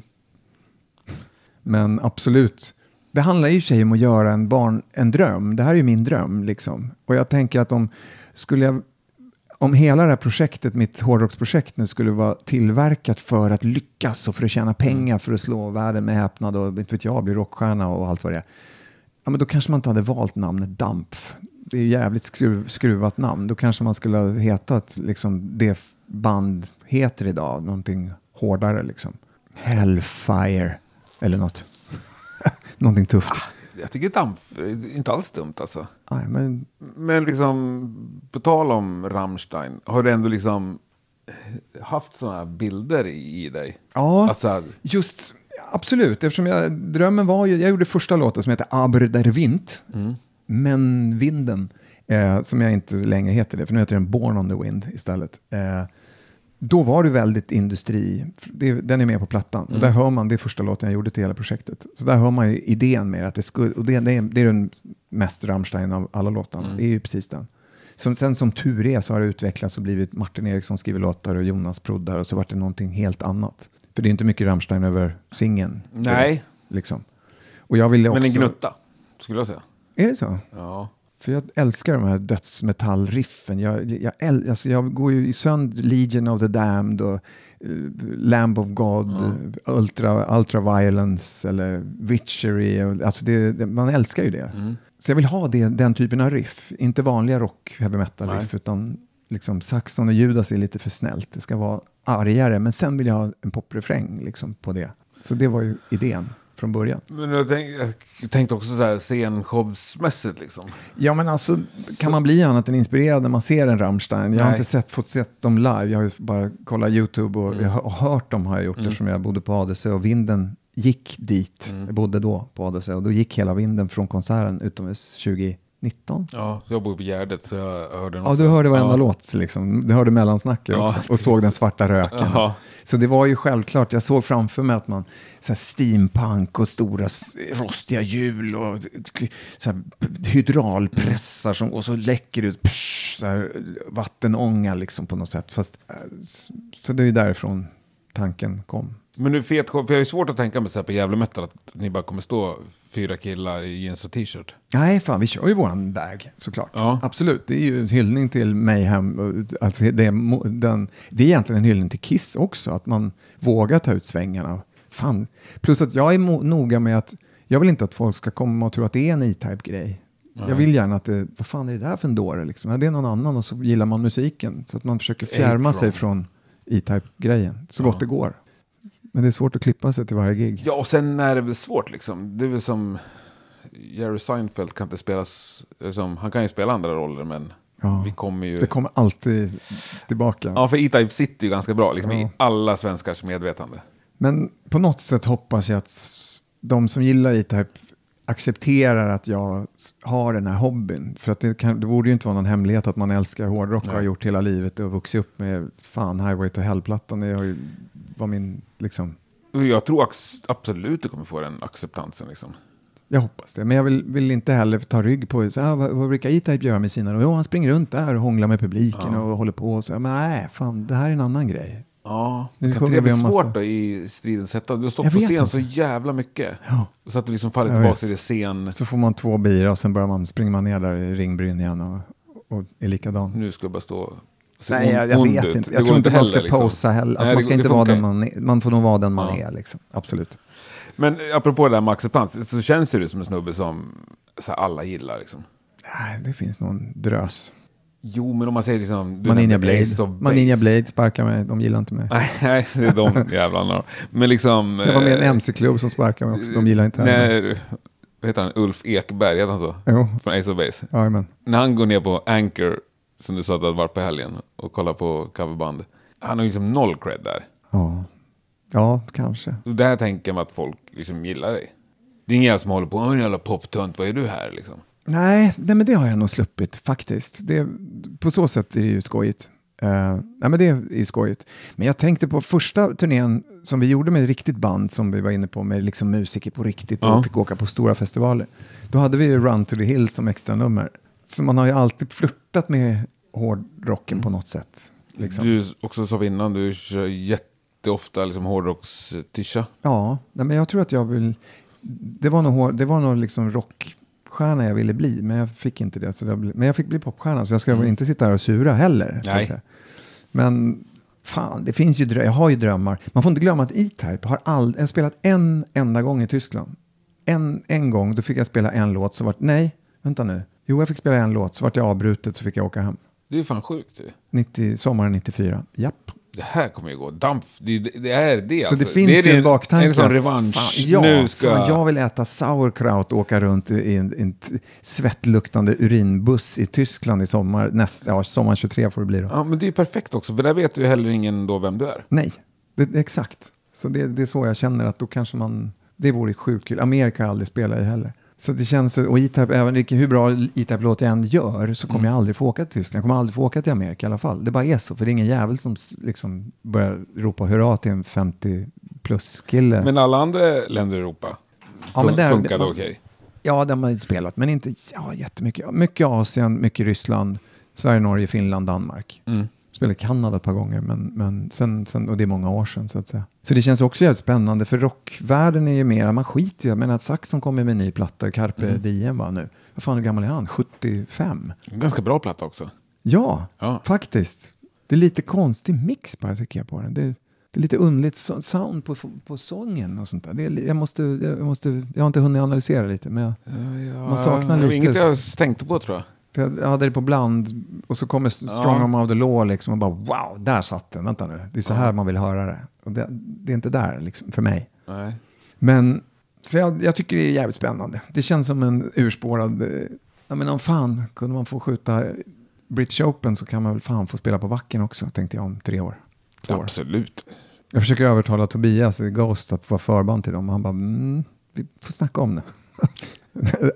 Men absolut. Det handlar ju sig om att göra en barn en dröm. Det här är ju min dröm liksom. Och jag tänker att om skulle jag om hela det här projektet, mitt hårdrocksprojekt nu skulle vara tillverkat för att lyckas och för att tjäna pengar, för att slå världen med häpnad och inte vet jag, bli rockstjärna och allt vad det är. Ja, men då kanske man inte hade valt namnet Dampf. Det är jävligt skruv, skruvat namn. Då kanske man skulle ha hetat liksom det band heter idag, någonting hårdare liksom. Hellfire eller något. någonting tufft. Jag tycker Dampf är inte alls dumt alltså. Nej, men Men liksom, på tal om Rammstein, har du ändå liksom haft sådana här bilder i dig? ja, Alltså, just absolut. Eftersom jag, drömmen var ju, jag gjorde första låten som heter Aber der Wind, men vinden, eh, som jag inte längre heter det, för nu heter den Born on the Wind istället. Eh, då var det väldigt industri, det, den är med på plattan. Och där hör man, det är första låten jag gjorde till hela projektet. Så där hör man ju idén med att det skulle, och det, det, är, det är den mest Rammstein av alla låtarna. Det är ju precis den. Som, sen som tur är så har det utvecklats och blivit Martin Eriksson skriver låtar och Jonas proddar och så vart det någonting helt annat. För det är inte mycket Rammstein över singeln. nej, Liksom. Och jag ville också... men en gnutta, skulle jag säga. Är det så? Ja. För jag älskar de här dödsmetallriffen. Jag, jag, äl, alltså jag går ju sönder Legion of the Damned och uh, Lamb of God, eh, Ultra, Ultra Violence eller Witchery. och- Alltså det, det, man älskar ju det. Mm. Så jag vill ha det, den typen av riff. Inte vanliga rock, heavy metal riff, Nej. utan liksom Saxon och Judas är lite för snällt. Det ska vara argare, men sen vill jag ha en poprefräng liksom, på det. Så det var ju idén från början. Men jag, tänk, jag tänkte också så här scenshowsmässigt liksom. Ja, men alltså, kan man bli annat än inspirerad när man ser en Rammstein? Jag har Nej. inte sett, fått sett dem live, jag har ju bara kollat YouTube och, Mm. jag har, och hört dem har jag gjort eftersom jag bodde på Adelsö och vinden gick dit. Mm. Jag bodde då på Adelsö och då gick hela vinden från konserten utomhus 2019. Ja, jag bor på Gärdet så jag hörde den Ja, du hörde varenda ja. låt liksom. Du hörde mellansnacket Ja. också och såg den svarta röken. Ja. Så det var ju självklart, jag såg framför mig att man, så här steampunk och stora rostiga hjul och så här, hydraulpressar som, och så läcker ut psh, så här, vattenånga liksom på något sätt. Fast, eh, så det är ju därifrån tanken kom. Men nu fet för jag har ju svårt att tänka mig så här på Gävle Metal att ni bara kommer stå fyra killar i jeans och t-shirt. Nej, fan, vi kör ju våran bag såklart. Ja. Absolut, det är ju en hyllning till Mayhem. Alltså, det, är, den, det är egentligen en hyllning till Kiss också, att man vågar ta ut svängarna. Fan. Plus att jag är noga med att jag vill inte att folk ska komma och tro att det är en E-Type-grej. Jag vill gärna att det, vad fan är det där för en dåre liksom? Ja, det är någon annan och så gillar man musiken. Så att man försöker fjärma sig från E-Type-grejen så gott det går. Men det är svårt att klippa sig till varje gig. Ja, och sen är det väl svårt liksom. Det är väl som Jerry Seinfeld kan inte spelas, liksom, han kan ju spela andra roller men Ja. vi kommer ju... Det kommer alltid tillbaka. Ja, för E-Type sitter ju ganska bra liksom, Ja. i alla svenskars medvetande. Men på något sätt hoppas jag att de som gillar E-Type accepterar att jag har den här hobbyn. För att det, kan, det borde ju inte vara någon hemlighet att man älskar hårdrock och har gjort hela livet och vuxit upp med fan Highway to Hell-plattan. Det har ju- var min, liksom, Jag tror absolut du kommer få den acceptansen liksom. jag hoppas det. Men jag vill, vill inte heller ta rygg på så här, vad, vad brukar E-Type göra med sina? Jo, han springer runt där och hånglar med publiken Ja. och håller på. Och så, men nej, fan, det här är en annan grej. Ja, Nu kan det bli massa- svårt då i stridens hetta? Du har stått på scen inte. så jävla mycket. Ja. Så att du liksom faller tillbaka till det scen. Så får man två bira och sen börjar man, springer man ner där i ringbryn igen och, och är likadan. Nu ska jag bara stå Nej, jag, jag vet ut. inte. Det Jag tror inte man ska liksom. posa heller. Alltså, Nej, man det- ska inte det vara den man är. Man får nog vara den man Ja. är. Liksom. Absolut. Men apropå det där med acceptans, så känns det som en snubbe som så här, alla gillar liksom. Nej, det finns någon drös. Jo, men om man säger liksom... Maninja Blade. Maninja. Blade sparkar mig. De gillar inte mig. Nej, det är de jävlarna. Men liksom... Jag var med i en eh, MC-klubb som sparkar mig också. De gillar inte. När, vad heter han? Ulf Ekberg, heter han så? Jo, Från Ace of Base. jajamän. När han går ner på Anchor, som du sa att du hade varit på helgen, och kollar på coverband. Han har ju liksom noll cred där. Ja. ja, kanske. Och där tänker man att folk liksom gillar dig. Det är ingen som håller på, en jävla poptönt, vad är du här liksom? Nej, nej, men det har jag nog sluppit faktiskt. Det, på så sätt är det ju skojigt. Uh, nej, men det är ju skojigt. Men jag tänkte på första turnén som vi gjorde med ett riktigt band som vi var inne på med liksom musiker på riktigt och Ja. fick åka på stora festivaler. Då hade vi ju Run to the Hills som extra nummer. Så man har ju alltid flörtat med hårdrocken på något sätt. Liksom. Du också sa vi innan, du kör jätteofta liksom hårdrocks-tisha. Ja, men jag tror att jag vill... Det var nog, det var nog liksom rockstjärna jag ville bli, men jag fick inte det. Så jag bli, men jag fick bli popstjärna, så jag ska väl inte sitta här och sura heller. Men fan, det finns ju drö- jag har ju drömmar. Man får inte glömma att E-Type har all, jag spelat en enda gång i Tyskland. En, en gång, då fick jag spela en låt, så vart, nej, vänta nu. Jo, jag fick spela en låt, så vart jag avbrutet, så fick jag åka hem. Det är fan sjukt du. 90, sommaren 94, japp. det här kommer ju gå. Dampf, det, det är det Så alltså. det finns det är ju en baktanke. en sån revansch. Fan, ja, nu ska... fan, jag vill äta sauerkraut och åka runt i en, en svettluktande urinbuss i Tyskland i sommar. Näst, ja, sommaren 23 får det bli då. Ja, men det är ju perfekt också, för där vet ju heller ingen då vem du är. Nej, det, exakt. Så det, det är så jag känner att då kanske man, det vore sjukt kul. Amerika har jag aldrig spelat i heller. Så det känns, och E-Type, även vilken, hur bra E-Type-låt jag än gör så kommer jag aldrig få åka till Tyskland. Jag kommer aldrig få åka till Amerika i alla fall. Det bara är så, för det är ingen jävel som liksom börjar ropa hurra till en 50 plus kille. Men alla andra länder i Europa Ja, fun- men där- funkade okej. Ja, det har ju spelat, men inte ja, jättemycket. Mycket Asien, mycket Ryssland, Sverige, Norge, Finland, Danmark. Mm. Spelat Kanada ett par gånger, men, men sen, sen, och det är många år sedan så att säga. Så det känns också jävligt spännande, för rockvärlden är ju mer, man skiter ju, jag menar att Saxon kommer med en ny platta, Carpe Mm. Diem va nu. Vad fan hur gammal är han? 75? Ganska bra platta också. Ja, Ja. faktiskt. Det är lite konstig mix bara tycker jag på den. Det, det är lite underligt so- sound på, på sången och sånt där. Det är, jag, måste, jag, måste, jag har inte hunnit analysera lite, men jag, Man saknar det var lite- inget jag tänkte på tror jag. Jag hade det på bland och så kommer Strong Ja. Arm of the Law liksom och bara wow, där satt den. Vänta nu, det är så här man vill höra det. Och det, det är inte där liksom för mig. Nej. Men så jag, jag tycker det är jävligt spännande. Det känns som en urspårad, eh, jag menar om fan kunde man få skjuta British Open så kan man väl fan få spela på Wacken också, tänkte jag om tre år. Två år. Absolut. Jag försöker övertala Tobias i Ghost att vara förband till dem. Han bara, mm, vi får snacka om det.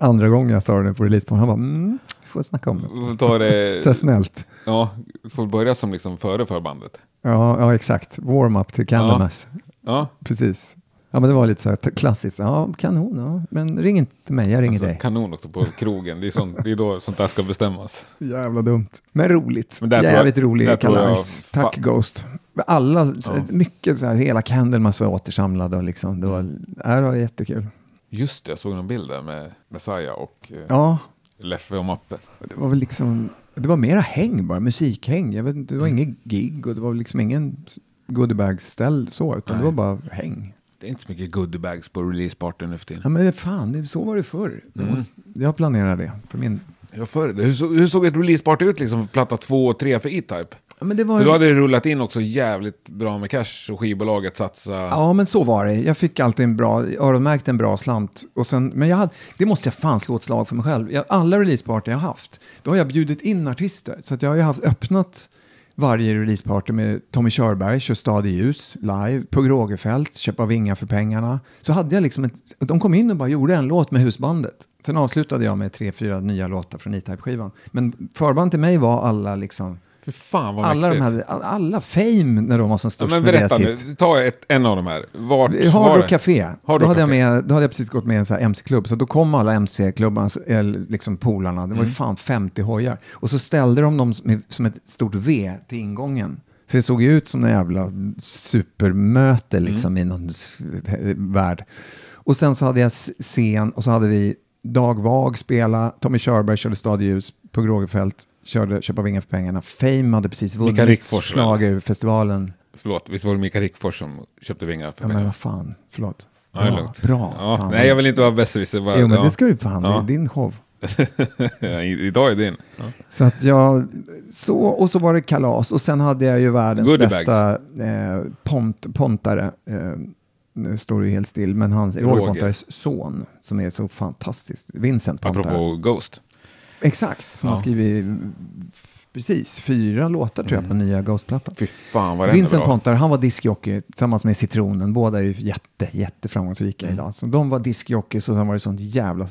Andra gången jag sa det på release han bara, mm, får snacka om det. Ta det... Så snällt. Ja, får börja som liksom före förbandet. Ja, ja exakt. Warm-up till Candlemass. Ja, Precis. Ja, men det var lite så här klassiskt. Ja, kanon. Ja. Men ring inte mig, jag ringer alltså, dig. kanon också på krogen. Det är, sånt, det är då sånt där ska bestämmas. Jävla dumt. Men roligt. Men jag- Jävligt där rolig jag- kalangs. Tack Ghost. Alla, Ja. mycket så här, hela Candlemass var återsamlad och liksom, det var, Mm. ja, det var jättekul. Just det, jag såg en bild där med Messiah och eh, Ja, Leffe och Mappe. det var väl liksom, det var mera häng bara, musikhäng. Jag vet, inte, det var Mm. ingen gig och det var liksom ingen goodiebag-ställ så, utan det Nej. var bara häng. Det är inte så mycket goodiebags på releasepartyn nu för tiden. Ja men fan, det, så var det förr. Jag, Mm. jag planerar det för min... Ja, förr. Hur, så, hur såg ett releaseparty ut liksom för platta två och tre för E-Type? Men det var För då hade det rullat in också jävligt bra med cash och skivbolaget satsa. Ja, men så var det. Jag fick alltid en bra, öronmärkt en bra slant. Och sen, men jag hade, det måste jag fan slå ett slag för mig själv. Jag, alla releaseparty jag har haft, då har jag bjudit in artister. Så jag har ju haft öppnat varje releaseparty med Tommy Körberg, Kör stad i ljus, live, Pugh Rogefeldt, Köpa vingar för pengarna. Så hade jag liksom ett, de kom in och bara gjorde en låt med husbandet. Sen avslutade jag med tre, fyra nya låtar från E-Type-skivan. Men förband till mig var alla liksom, Fy fan vad alla de mäktigt. här, alla Fame när de var som Ja, störst men med berätta deras nu, hit. ta ett, en av de här. Vart var Hard? Rock Café. Hard Då hade, jag med, då hade jag precis gått med i en här MC-klubb, så då kom alla MC-klubbarna, eller liksom polarna, det var Mm. ju fan 50 hojar. Och så ställde de dem som, som ett stort V till ingången. Så det såg ju ut som en jävla supermöte Mm. liksom i någon värld. Och sen så hade jag scen och så hade vi Dag Vag spela, Tommy Körberg körde Stadljus, Pugh Rogefeldt körde Köpa vingar för pengarna, Fame hade precis vunnit schlagerfestivalen. Förlåt, visst var det Mikael Rickfors som köpte vingar för Ja men vad fan, förlåt. Ja, Bra, lugnt. bra. Ja, fan. nej, jag vill inte vara besserwisser. bara- Jo, men ja. det ska du fan, det Ja. är din show. Idag är din. Ja. Så att jag, så, och så var det kalas och sen hade jag ju världens Goodiebags. bästa eh, pont, pontare. Eh, nu står det ju helt still, men hans, Roger. Pontares son, som är så fantastiskt, Vincent Pontare. Apropå Ghost. Exakt, som Ja. har skrivit precis fyra låtar tror jag på nya Ghost-plattan. Fy fan vad det Vincent bra. Pontare, han var diskjockey tillsammans med Citronen. Båda är ju jätte, jätteframgångsrika Mm. idag. Så de var diskjockeys och sen var det sånt jävla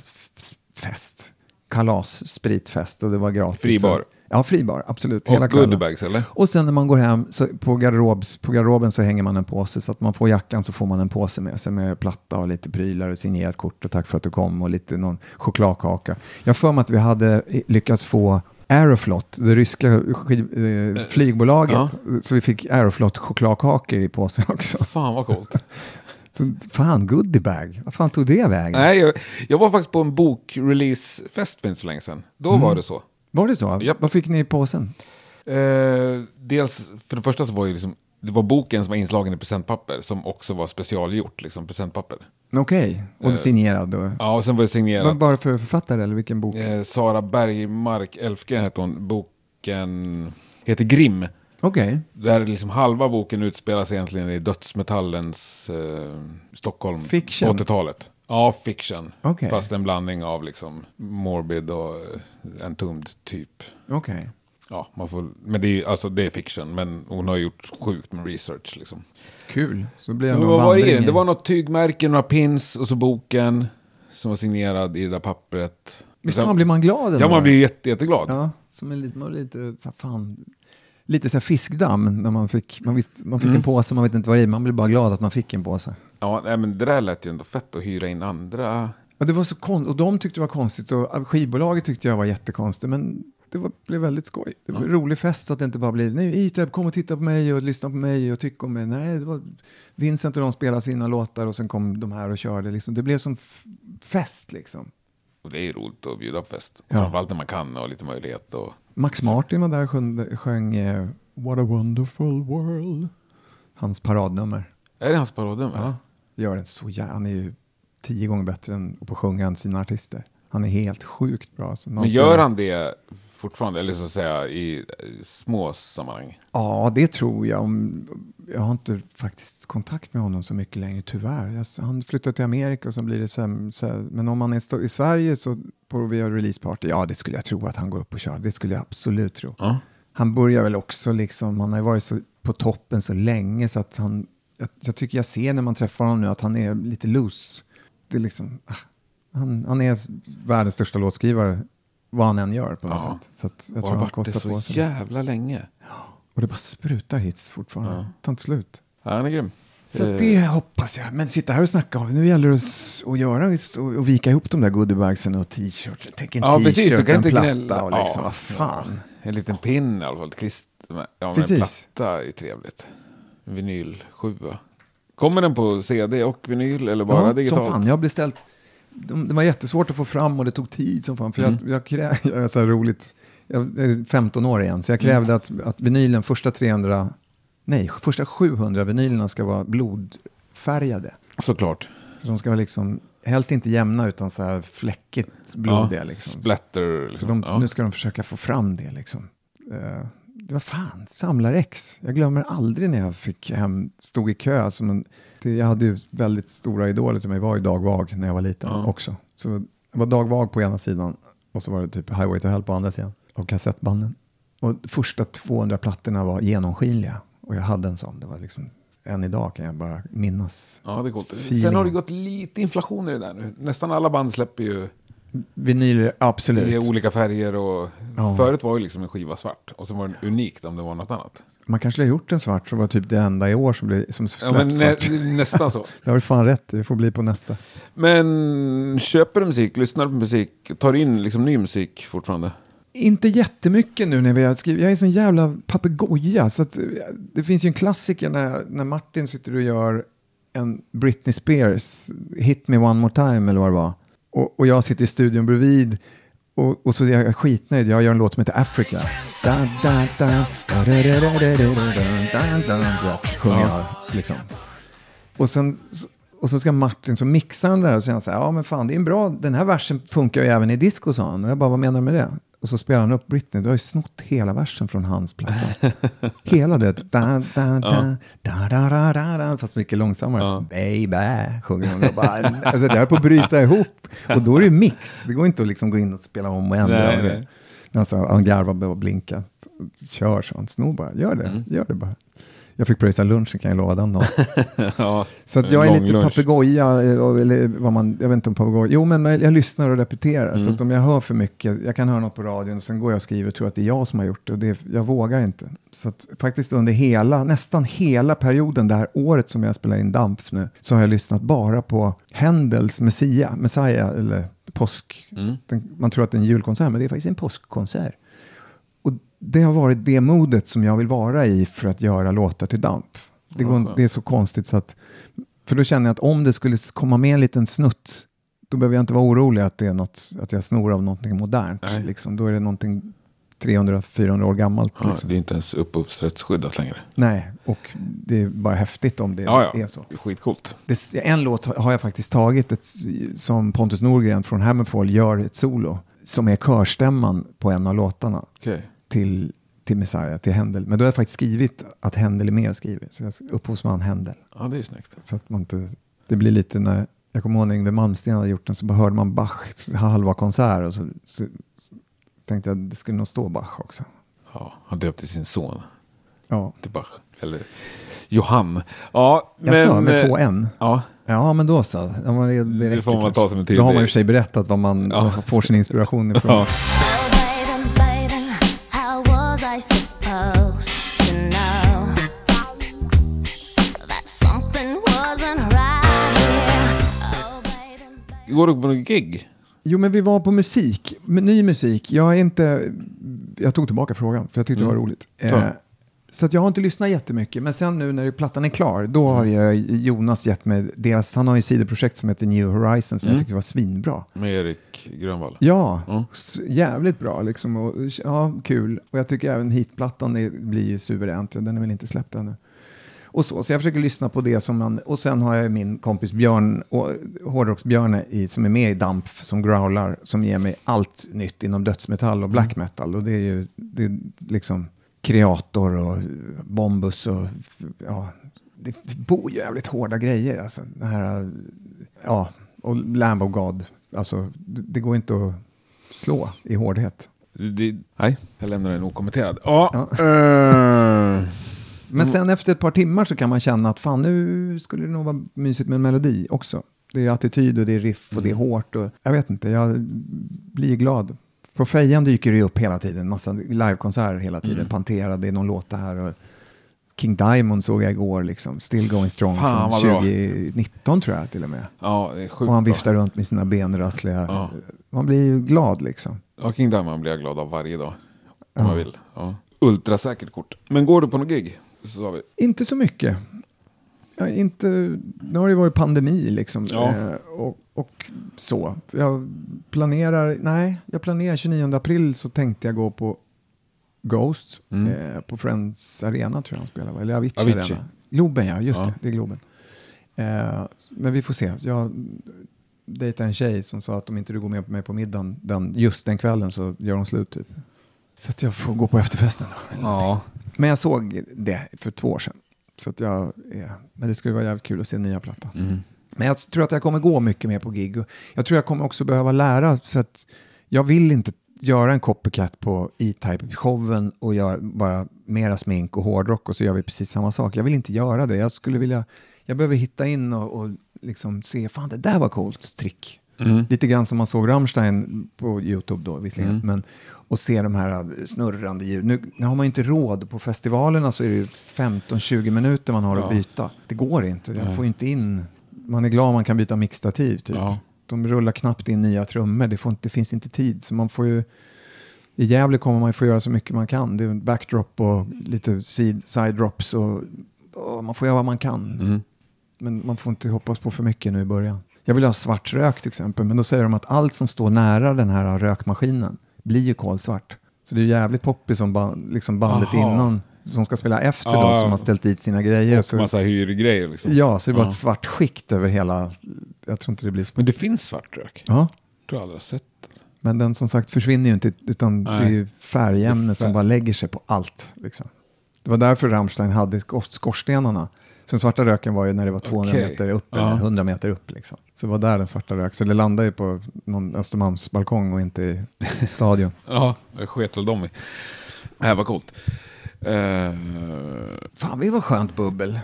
fest. Kalas, spritfest och det var gratis. Fribar. Ja, fribar, absolut. Och hela goodiebags eller? Och sen när man går hem, så på, garderobs, på garderoben så hänger man en påse. Så att man får jackan så får man en påse med sig med platta och lite prylar och signerat kort och tack för att du kom och lite någon chokladkaka. Jag för mig att vi hade lyckats få Aeroflot, det ryska eh, flygbolaget. Ja. Så vi fick Aeroflot chokladkakor i påsen också. Fan vad coolt. Så, fan, goodiebag. Vad fan tog det vägen? Nej, jag, jag var faktiskt på en bokreleasefest för inte så länge sedan. Då Mm. var det så. Var det så? Japp. Vad fick ni i påsen? Eh, dels, för det första så var ju liksom, det var boken som var inslagen i presentpapper som också var specialgjort, liksom presentpapper. Okej, och Eh, signerad. Och, Ja, och sen var det var signerat. bara för författare eller vilken bok? Eh, Sara Bergmark Elfgren hette hon. Boken heter Grimm. Okej. Där liksom halva boken utspelas egentligen i dödsmetallens eh, Stockholm Fiction? på 80-talet. Ja, fiction. Okej. Fast en blandning av liksom morbid och eh, entombed typ. Okej. Ja, man får, men det är alltså det är fiction. Men hon har gjort sjukt med research liksom. Kul. Så blir det vad var det Det var något tygmärke, några pins och så boken. Som var signerad i det där pappret. Visst fan blir man glad Ja, man blir jätte, jätteglad. Ja, som en liten, lite så här, fan, lite så här fiskdamm när man fick, man visst, man fick Mm. en påse, man vet inte vad det är, man blir bara glad att man fick en påse. Ja, nej, men det där lät ju ändå fett att hyra in andra. Och, det var så kon- och de tyckte det var konstigt och skivbolaget tyckte jag var jättekonstigt, men det var, blev väldigt skoj. Det var en rolig fest så att det inte bara blev, nej, Itab, kom och titta på mig och lyssna på mig och tycka om mig. Nej, det var Vincent och de spelade sina låtar och sen kom de här och körde. Liksom. Det blev som fest liksom. Och det är ju roligt att bjuda på fest. Ja. Framförallt när man kan och lite möjlighet. Och... Max Martin var där och sjöng, sjöng eh, What a wonderful world. Hans paradnummer. Är det hans parodnummer? Ja. Gör den så jävla, han är ju tio gånger bättre än på att sjunga än sina artister. Han är helt sjukt bra. Men gör han det fortfarande? Eller så att säga i eh, små sammanhang? Ja, det tror jag. Om, jag har inte faktiskt kontakt med honom så mycket längre, tyvärr. Jag, han flyttar till Amerika och så blir det här, Men om han är i Sverige så på vi har releaseparty, ja det skulle jag tro att han går upp och kör. Det skulle jag absolut tro. Ja. Han börjar väl också liksom, han har ju varit så på toppen så länge så att han, jag, jag tycker jag ser när man träffar honom nu att han är lite loose. Det är liksom, ah, han, han är världens största låtskrivare, vad han än gör på något Ja. sätt. Så jag Och tror han varit kostar det på så sig. jävla länge. Och det bara sprutar hits fortfarande. Ja. Tar inte slut. Ja, han är grym. Så Eh, det hoppas jag. Men sitta här och snacka om, nu gäller det att, göra och, och vika ihop de där goodiebagsen och t-shirts. Tänk en Ja, t-shirt, kan en inte platta gnälla. och liksom, Ja, vad fan. En liten pin i alla fall. Ett klister. Ja, men en platta är trevligt. Vinyl 7. Kommer den på CD och vinyl eller bara ja, som digitalt? fan. Jag har beställt, de, det var jättesvårt att få fram och det tog tid som fan. För Mm. jag, jag, krä, jag är så här roligt, jag är 15 år igen, så jag krävde att, att vinylen, första 300, nej, första 700 vinylerna ska vara blodfärgade. Såklart. Så de ska vara liksom, helst inte jämna utan så här fläckigt blodiga. liksom. Splatter. Så Liksom. de, ja. nu ska de försöka få fram det liksom. Eh, var fan, samlarex. Jag glömmer aldrig när jag fick hem, stod i kö. Som en, jag hade ju väldigt stora idoler till mig, var ju Dag Vag när jag var liten Ja. också. Så det var Dag Vag på ena sidan och så var det typ Highway to Hell på andra sidan av kassettbanden. Och första 200 plattorna var genomskinliga och jag hade en sån. Det var liksom, än idag kan jag bara minnas. Ja, det är coolt. Sen har det gått lite inflation i det där nu. Nästan alla band släpper ju Vinyler, absolut. i olika färger och Ja. förut var ju liksom en skiva svart och sen var den unikt om det var något annat. Man kanske skulle ha gjort en svart så var typ det enda i år som, blev, som Ja, släpps svart. nä, nästan så. Det har du fan rätt det får bli på nästa. Men köper du musik, lyssnar du på musik, tar du in liksom ny musik fortfarande? Inte jättemycket nu när vi har skrivit. Jag är en sån jävla papegoja. Så att, eh, det finns ju en klassiker när, när Martin sitter och gör en Britney Spears, Hit Me One More Time eller vad det var och, och jag sitter i studion bredvid och, och, så är jag skitnöjd, jag gör en låt som heter Africa. Sjunger jag. Och, och så ska Martin, så mixar han det här och säger så här, ja men fan det är en bra, den här versen funkar ju även i disco sa han. Och jag bara, vad menar du med det? Och så spelar han upp Britney. Du har ju snott hela versen från hans platta. hela det. Da, da, da, da, da, da, da, da, fast mycket långsammare. Baby, sjunger hon. Alltså, det här på att bryta ihop. Och då är det ju mix. Det går inte att liksom gå in och spela om och ändra. Nej. Nej. Alltså, han garvar och blinkar. Kör, så han. Snor bara. Gör det. Mm. Gör det bara. Jag fick pröjsa lunchen, kan jag lova den dagen. ja, Så att jag är lite papegoja, eh, eller vad man, jag vet inte om papegoja. Jo, men jag lyssnar och repeterar. Så Mm. att om jag hör för mycket, jag kan höra något på radion, och sen går jag och skriver och tror att det är jag som har gjort det. Och det jag vågar inte. Så att faktiskt under hela, nästan hela perioden, det här året som jag spelar in Dampf nu, så har jag lyssnat bara på Händels Messiah, Messiah eller påsk. Mm. Den, man tror att det är en julkonsert, men det är faktiskt en påskkonsert. Det har varit det modet som jag vill vara i för att göra låtar till Dampf. Det, går, det är så konstigt så att, för då känner jag att om det skulle komma med en liten snutt, då behöver jag inte vara orolig att, det är något, att jag snor av någonting modernt. Nej. Liksom. Då är det någonting 300-400 år gammalt. Ja, Liksom. det är inte ens upphovsrättsskyddat längre. Nej, och det är bara häftigt om det Ja, ja. är så. Skitcoolt. Det, en låt har jag faktiskt tagit ett, som Pontus Norgren från Hammerfall gör ett solo som är körstämman på en av låtarna Okej. Till till Messiah, till Händel. Men då har jag faktiskt skrivit att Händel är med och skriver. Så jag upphovsman Händel. Ja, det är snyggt. Så att man inte, det blir lite när, jag kommer ihåg när Yngwie Malmsteen hade gjort den så bara hörde man Bach halva konsert och så, så, så tänkte jag det skulle nog stå Bach också. Ja, han döpte sin son Ja, till Bach. Eller Johann. Ja, jag men... sa med eh, två N. Ja, Ja, men då så. Ja, det, får man ta som en Då har man i och tydlig- för sig berättat vad man Ja. man får sin inspiration ifrån. ja. Går du på någon gig? Jo, men vi var på musik, ny musik. Jag är inte, jag tog tillbaka frågan för jag tyckte det var roligt. Ta. Eh, så att jag har inte lyssnat jättemycket, men sen nu när plattan är klar, då har jag Jonas gett mig deras, han har ju sidoprojekt som heter New Horizons, som jag tycker var svinbra. Med Erik Grönvall? Ja, Mm. jävligt bra liksom. Och, ja, kul. Och jag tycker även hitplattan är, blir ju suveränt. Den är väl inte släppt ännu. Och så, så jag försöker lyssna på det som man... Och sen har jag min kompis Björn, och- Hårdrocksbjörne, i, som är med i Damp, som growlar, som ger mig allt nytt inom dödsmetall och black metal. Och det är ju det är liksom Kreator och Bombus och... Ja, det, bor ju jävligt hårda grejer. Alltså, det här, ja, och Lamb of God. Alltså, det, det går inte att slå i hårdhet. Det, nej, jag lämnar den okommenterad. Ja, Ja. eh, Men sen efter ett par timmar så kan man känna att fan nu skulle det nog vara mysigt med en melodi också. Det är attityd och det är riff och det är hårt och jag vet inte, jag blir glad. På fejan dyker det upp hela tiden, massa livekonserter hela tiden, Pantera, det är någon låt där och King Diamond såg jag igår liksom, Still Going Strong Fan, från bra. 2019 tror jag till och med. ja, det är sjukt Och han bra. viftar runt med sina benrassliga, Ja. man blir ju glad liksom. Ja, King Diamond blir jag glad av varje dag. Om Ja. man vill. Ja. Ultrasäkert kort. Men går du på någon gig? Så. Inte så mycket. Ja, inte, nu har det varit pandemi liksom. Ja. Eh, och, och så. Jag planerar, nej, jag planerar 29 april så tänkte jag gå på Ghost Mm. eh, på Friends Arena tror jag han spelar, eller Avicii, Avicii. Arena. Globen ja, just Ja. det, det är Globen. Eh, men vi får se. Jag dejtar en tjej som sa att om inte du går med på mig på middagen den, just den kvällen så gör hon slut typ. Så att jag får gå på efterfesten då. Ja. Men jag såg det för två år sedan. Så att jag, är- men det skulle vara jävligt kul att se nya plattan. Mm. Men jag tror att jag kommer gå mycket mer på gig. Och Jag tror jag kommer också behöva lära för att jag vill inte göra en copycat på E-Type-showen och göra bara mera smink och hårdrock och så gör vi precis samma sak. Jag vill inte göra det. Jag skulle vilja, jag behöver hitta in och, och liksom se, fan det där var coolt trick. Mm. Lite grann som man såg Rammstein på YouTube då visserligen. Mm. Men, och se de här snurrande ljud. Nu, nu har man ju inte råd. På festivalerna så är det ju 15-20 minuter man har Ja. att byta. Det går inte. Nej. får inte in... Man är glad om man kan byta mixtativ typ. Ja. De rullar knappt in nya trummor. Det, inte, det finns inte tid. Så man får ju... I Gävle kommer man ju få göra så mycket man kan. Det är backdrop och lite side, side drops och, och man får göra vad man kan. Mm. Men man får inte hoppas på för mycket nu i början. Jag vill ha svart rök till exempel, men då säger de att allt som står nära den här rökmaskinen blir ju kolsvart. Så det är jävligt poppis som band, liksom bandet Aha. innan, som ska spela efter Ja. då, som har ställt dit sina grejer. Och Så, massa hyrgrejer liksom. ja, så det är bara Ja. ett svart skikt över hela, jag tror inte det blir så. Men det finns svart rök. Ja, tror jag aldrig har sett. men den som sagt försvinner ju inte, utan det är Nej. ju färgämnet Det är som färg. bara lägger sig på allt. Liksom. Det var därför Rammstein hade skors- skorstenarna. Så den svarta röken var ju när det var 200 Okej. meter upp, Ja. eller 100 meter upp. Liksom. Så det var där den svarta rök. Så det landade ju på någon Östermalmsbalkong och inte i stadion. Ja, det sket väl de i. Det här var coolt. Eh, Fan, det var skönt bubbel.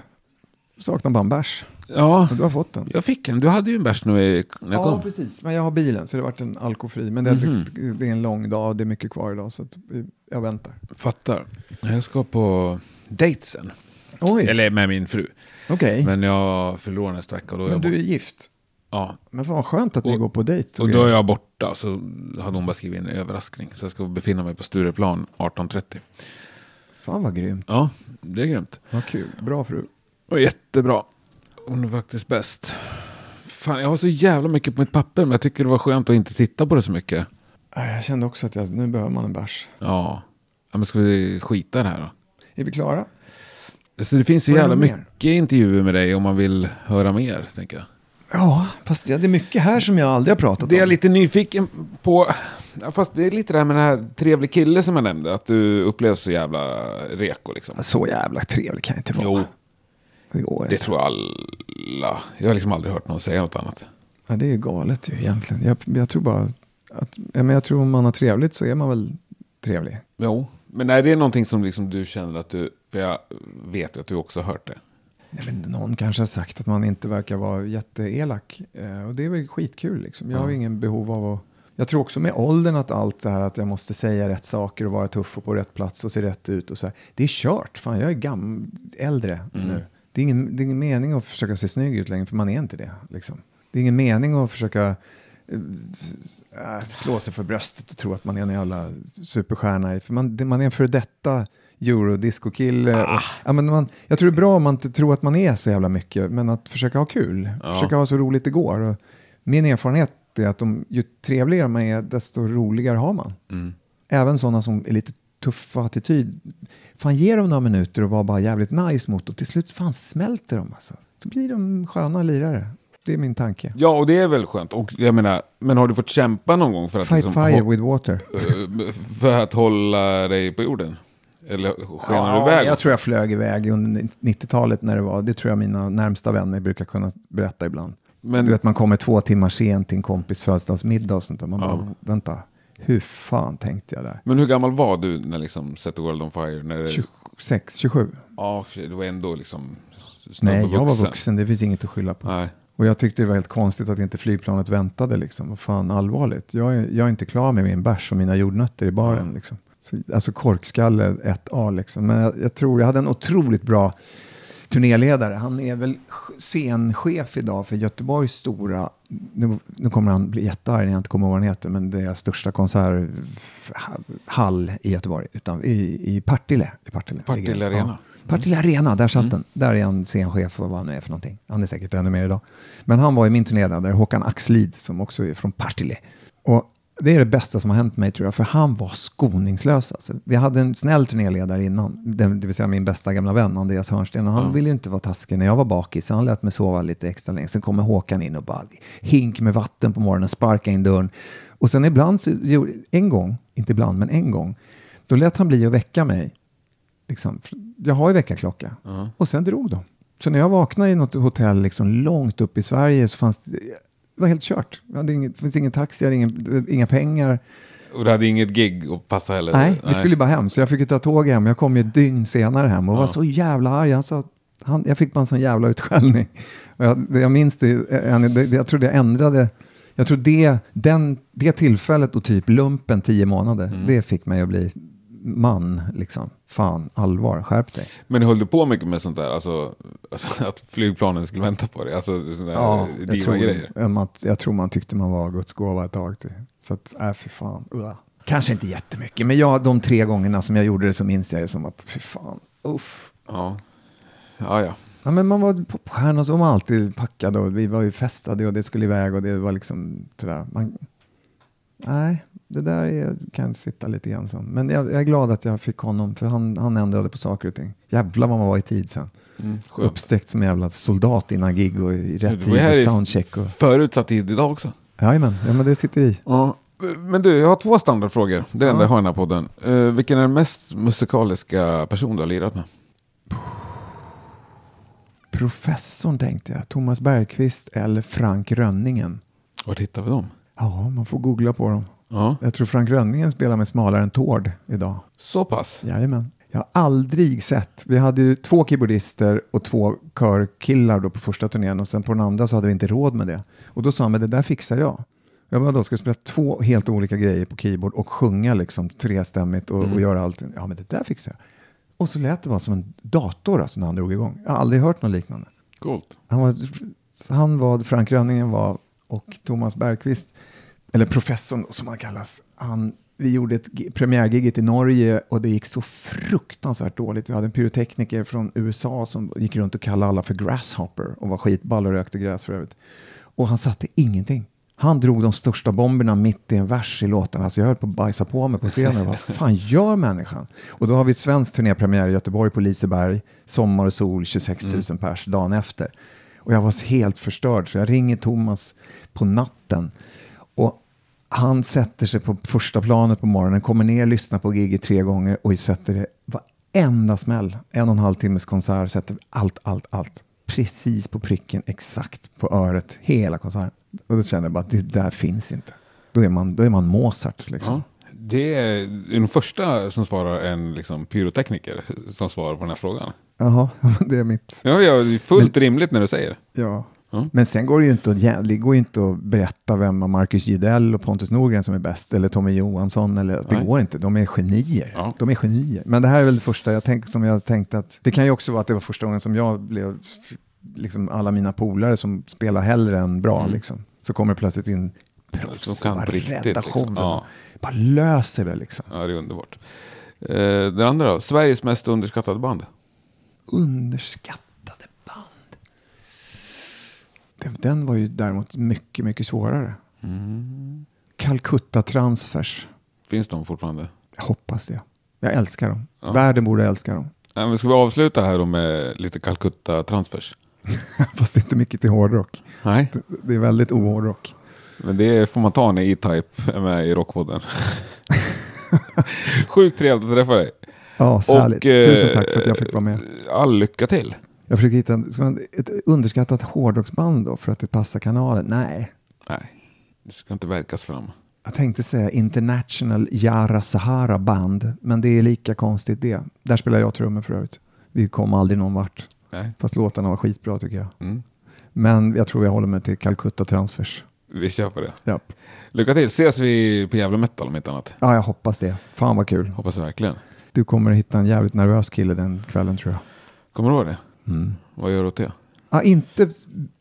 Saknar bara en bärs. ja, Du har fått den. jag fick en. Du hade ju en bärs nu i- när jag Ja, kom. precis. Men jag har bilen så det har varit en alkofri. Men det, Mhm. det är en lång dag och det är mycket kvar idag så vi- jag väntar. Fattar. Jag ska på dejt sen. Oj, Eller med min fru. okej. Men, Men jag fyller år nästa vecka och då är jag du är borta. gift. Ja, Men fan vad skönt att ni Och- går på dejt. och då är grejer. jag borta. Så hade hon bara skrivit en överraskning. Så jag ska befinna mig på Stureplan 18.30. Fan vad grymt. Ja, det är grymt. Vad kul. Bra fru. Och jättebra. Hon är faktiskt bäst. Fan, jag har så jävla mycket på mitt papper. Men jag tycker det var skönt att inte titta på det så mycket. Jag kände också att jag, nu behöver man en bärs. Ja. ja men ska vi skita i det här då? Är vi klara? Så det finns ju är jävla mycket intervjuer med dig om man vill höra mer, tänker jag. Ja, fast det är mycket här som jag aldrig har pratat Det är jag om. lite nyfiken på. Fast det är lite det här med den här trevlig kille som jag nämnde. Att du upplevs så jävla reko liksom. Så jävla trevlig kan jag inte vara. Jo, det går det tror alla. Jag har liksom aldrig hört någon säga något annat. Ja, det är galet ju egentligen. Jag, jag tror bara att, ja, men jag tror om man har trevligt så är man väl trevlig. Jo, men är det någonting som liksom du känner att du, för jag vet att du också har hört det. Nej, men någon kanske har sagt att man inte verkar vara jätteelak. Eh, och det är väl skitkul liksom. Jag har Ja. ingen behov av att... Jag tror också med åldern att allt det här att jag måste säga rätt saker och vara tuff och på rätt plats och se rätt ut och så här. Det är kört. Fan, jag är gam äldre nu. Det är, ingen, det är ingen mening att försöka se snygg ut längre, för man är inte det. Liksom. Det är ingen mening att försöka äh, slå sig för bröstet och tro att man är en jävla superstjärna. För man, det- man är en före detta eurodisco-kille. och- Ja, men man, jag tror det är bra om man inte tror att man är så jävla mycket, men att försöka ha kul. Ja. Försöka ha så roligt det går. Och min erfarenhet är att de, ju trevligare man är, desto roligare har man. Mm. Även sådana som är lite tuffa attityd. Fan, ge dem några minuter och var bara jävligt nice mot dem. Till slut fan smälter de alltså. Så blir de sköna lirare. Det är min tanke. Ja, och det är väl skönt. Och jag menar, men har du fått kämpa någon gång för att, Fight liksom, fire with water. för att hålla dig på jorden? Eller skenar du Ja, iväg? jag tror jag flög iväg under 90-talet när det var. Det tror jag mina närmsta vänner brukar kunna berätta ibland. Men- Du vet, man kommer två timmar sent till en kompis födelsedagsmiddag och sånt där. Man bara, Ja. vänta, hur fan tänkte jag där? Men hur gammal var du när liksom Set the World on Fire? När det, 26, 27? Ja, du var ändå liksom Nej, jag var vuxen. Det finns inget att skylla på. Nej. Och jag tyckte det var helt konstigt att inte flygplanet väntade. Liksom. Vad fan, allvarligt. Jag är, jag är inte klar med min bärs och mina jordnötter i baren. Liksom. Så, alltså korkskalle 1A liksom. Men jag, jag tror, jag hade en otroligt bra turnéledare. Han är väl ch- scenchef idag för Göteborgs stora, nu, nu kommer han bli jättearg när jag inte kommer ihåg vad han heter, men deras största konserthall i Göteborg, utan i, i Partille. I Partille, Partille. Arena. Ja. Partille Arena, där satt Mm. den. Där är han scenchef och vad han nu är för någonting. Han är säkert ännu mer idag. Men han var ju min turnéledare, Håkan Axlid, som också är från Partille. Och det är det bästa som har hänt mig tror jag, för han var skoningslös. Alltså. Vi hade en snäll turnéledare innan, det vill säga min bästa gamla vän Andreas Hörnsten, och han Ja. ville ju inte vara taskig när jag var bakis, så han lät mig sova lite extra länge. Sen kommer Håkan in och bara hink med vatten på morgonen, sparka in dörren. Och sen ibland, så, en gång, inte ibland, men en gång, då lät han bli att väcka mig. Liksom, jag har ju väckarklocka. Ja. Och sen drog de. Så när jag vaknade i något hotell liksom långt upp i Sverige så fanns det, det var helt kört. Jag hade inget, det fanns ingen taxi, jag hade ingen, inga pengar. Och du hade inget gig att passa heller? Nej, vi skulle bara hem. Så jag fick ju ta tåg hem. Jag kom ju ett dygn senare hem och Ja. var så jävla arg. Han sa, han, jag fick bara en sån jävla utskällning. Och jag, jag minns det, det, det, jag trodde jag ändrade. Jag tror det, den, det tillfället och typ lumpen tio månader, Mm. det fick mig att bli man. Liksom. Fan, allvar, skärp dig. Men höll du på mycket med sånt där? Alltså, alltså att flygplanen skulle vänta på dig? Alltså sådana Ja, jag tror, man, jag tror man tyckte man var Guds gåva ett tag till. Så att, äh, för fan. Ugh. Kanske inte jättemycket, men jag, de tre gångerna som jag gjorde det så minns jag det som att, fy fan, uff. Ja. Ja, ja. Ja, men man var popstjärna och så var man alltid packad och vi var ju festade och det skulle iväg och det var liksom sådär. Man, nej, det där är, kan sitta lite grann som. Men jag, jag är glad att jag fick honom för han, han ändrade på saker och ting. Jävlar vad man var i tid sen. Mm, skönt. Uppsträckt som jävla soldat innan gig och i rätt tid i- soundcheck. Och, Förutsatt tid idag också. Jajamän, ja men det sitter i. Ja. Men du, jag har två standardfrågor. Det är det enda Ja. jag har i den här podden. Uh, vilken är den mest musikaliska person du har lirat med? Professorn tänkte jag, Thomas Bergqvist eller Frank Rönningen. Var hittar vi dem? Ja, man får googla på dem. Ja, Jag tror Frank Rönningen spelar med Smalare än Tord idag. så pass. Jajamän. Jag har aldrig sett, vi hade ju två keyboardister och två körkillar då på första turnén och sen på den andra så hade vi inte råd med det. Och då sa han, men det där fixar jag. Jag bara, då ska jag spela två helt olika grejer på keyboard och sjunga liksom trestämmigt och, och göra allt. Ja, men det där fixar jag. Och så lät det bara som en dator alltså, när han drog igång. Jag har aldrig hört något liknande. Coolt. Han var, han var, Frank Rönningen var och Thomas Bergqvist, eller professorn då, som han kallas, han, vi gjorde ett gi- premiärgiget i Norge och det gick så fruktansvärt dåligt. Vi hade en pyrotekniker från USA som gick runt och kallade alla för grasshopper och var skitball och rökte gräs för övrigt. Och han satte ingenting. Han drog de största bomberna mitt i en vers i låten. Alltså jag höll på att bajsa på mig på scenen. Vad fan gör människan? Och då har vi ett svenskt turnépremiär i Göteborg på Liseberg. Sommar och sol, 26 000 pers dagen efter. Och jag var helt förstörd. Så jag ringer Thomas på natten. Och Han sätter sig på första planet på morgonen, kommer ner, lyssnar på giget tre gånger och sätter det varenda smäll. En och en halv timmes konsert, sätter allt, allt, allt. Precis på pricken, exakt på öret, hela konserten. Och då känner jag bara att det där finns inte. Då är man, då är man Mozart liksom. Ja. Det är den första som svarar en liksom, pyrotekniker som svarar på den här frågan. Jaha, det är mitt... Ja, ja, det är fullt rimligt när du säger det. Ja. Ja. Men sen går det ju inte att, det går inte att berätta vem av Marcus Gidell och Pontus Norgren som är bäst, eller Tommy Johansson, eller, det går inte. De är genier. Ja. De är genier. Men det här är väl det första jag tänk, som jag tänkte att, det kan ju också vara att det var första gången som jag blev, liksom alla mina polare som spelar hellre än bra, Mm. liksom. Så kommer det plötsligt in proffs Som kan riktigt. rädda Liksom. showen. Ja. Bara löser det liksom. ja, det är underbart. Eh, det andra då? Sveriges mest underskattade band. Underskattade band. Den var ju däremot mycket, mycket svårare. Mm. Calcutta Transfers. Finns de fortfarande? Jag hoppas det. Jag älskar dem. Ja. Världen borde älska dem. Nej, men ska vi avsluta här då med lite Calcutta transfers? Fast det är inte mycket till hårdrock. Nej, Det- Det är väldigt ohårdrock. Men det får man ta när E-Type är med i Rockpodden. Sjukt trevligt att träffa dig. Ja, så Och, härligt. eh, Tusen tack för att jag fick vara med. All lycka till. Jag försöker hitta en, man, ett underskattat hårdrocksband då för att det passar kanalen. Nej, Nej, du ska inte verkas fram. jag tänkte säga International Yara Sahara Band, men det är lika konstigt det. Där spelar jag trummor för övrigt. Vi kom aldrig någon vart, Nej. fast låtarna var skitbra tycker jag. Mm. Men jag tror jag håller mig till Calcutta Transfers. Vi kör på det. Japp. Lycka till. Ses vi på Jävla Metal om inte annat. Ja, jag hoppas det. Fan vad kul. Hoppas jag verkligen. Du kommer att hitta en jävligt nervös kille den kvällen tror jag. Kommer du ihåg det? Mm. Vad gör du åt det? Ja, inte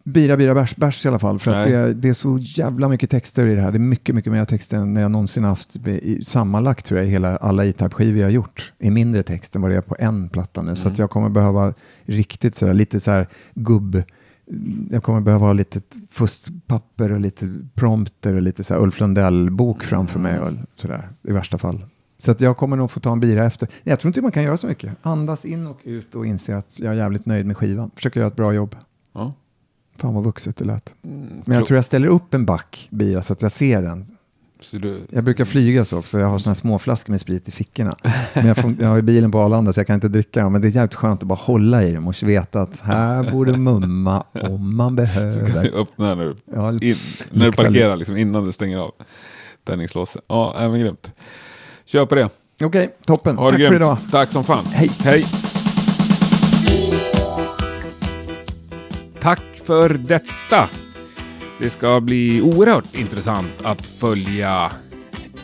bira, bira, bärs, bärs i alla fall. För att det är, det är så jävla mycket texter i det här. Det är mycket, mycket mer texter än jag någonsin haft. I, sammanlagt tror jag i hela, alla E-Type-skivor jag har gjort. är mindre text än vad det är på en platta nu. Så Mm. att jag kommer behöva riktigt sådär, lite så här gubb... Jag kommer behöva ha lite fuskpapper och lite prompter och lite så här Ulf Lundell-bok framför mig och sådär i värsta fall. Så att jag kommer nog få ta en bira efter. Nej, Jag tror inte man kan göra så mycket. Andas in och ut och inse att jag är jävligt nöjd med skivan. Försöka göra ett bra jobb. Ja. Fan vad vuxet det lät. Mm, Men jag tror jag ställer upp en back bira så att jag ser den. Du... Jag brukar flyga så också. Jag har såna här små flaskor med sprit i fickorna. Men jag, får, jag har ju bilen på Arlanda så jag kan inte dricka dem. Men det är jävligt skönt att bara hålla i dem och veta att här borde mumma om man Så kan du behöver. öppna när du, Ja, in, när du parkerar, liksom, innan du stänger av tändningslåset. Ja, även grymt. Kör på det. Okej, toppen. Ha det Tack grymt. för idag. Tack som fan. Hej. Hej. Tack för detta. Det ska bli oerhört intressant att följa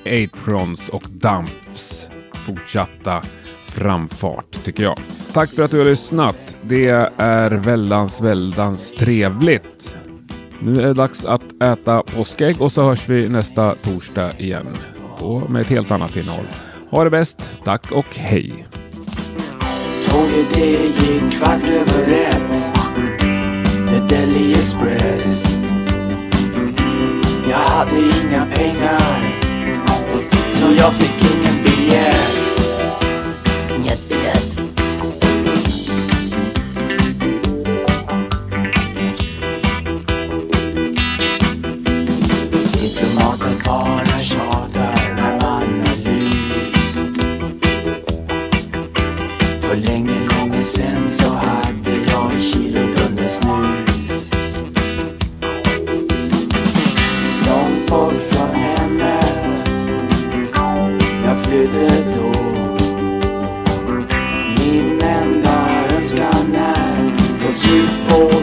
Atrons och Damps fortsatta framfart, tycker jag. Tack för att du har lyssnat. Det är väldans, väldans trevligt. Nu är det dags att äta påskägg och så hörs vi nästa torsdag igen. Då med ett helt annat innehåll. Ha det bäst. Tack och hej. Tåget det gick kvart över ett The Delhi Express jag hade inga pengar Så jag fick inga. Slut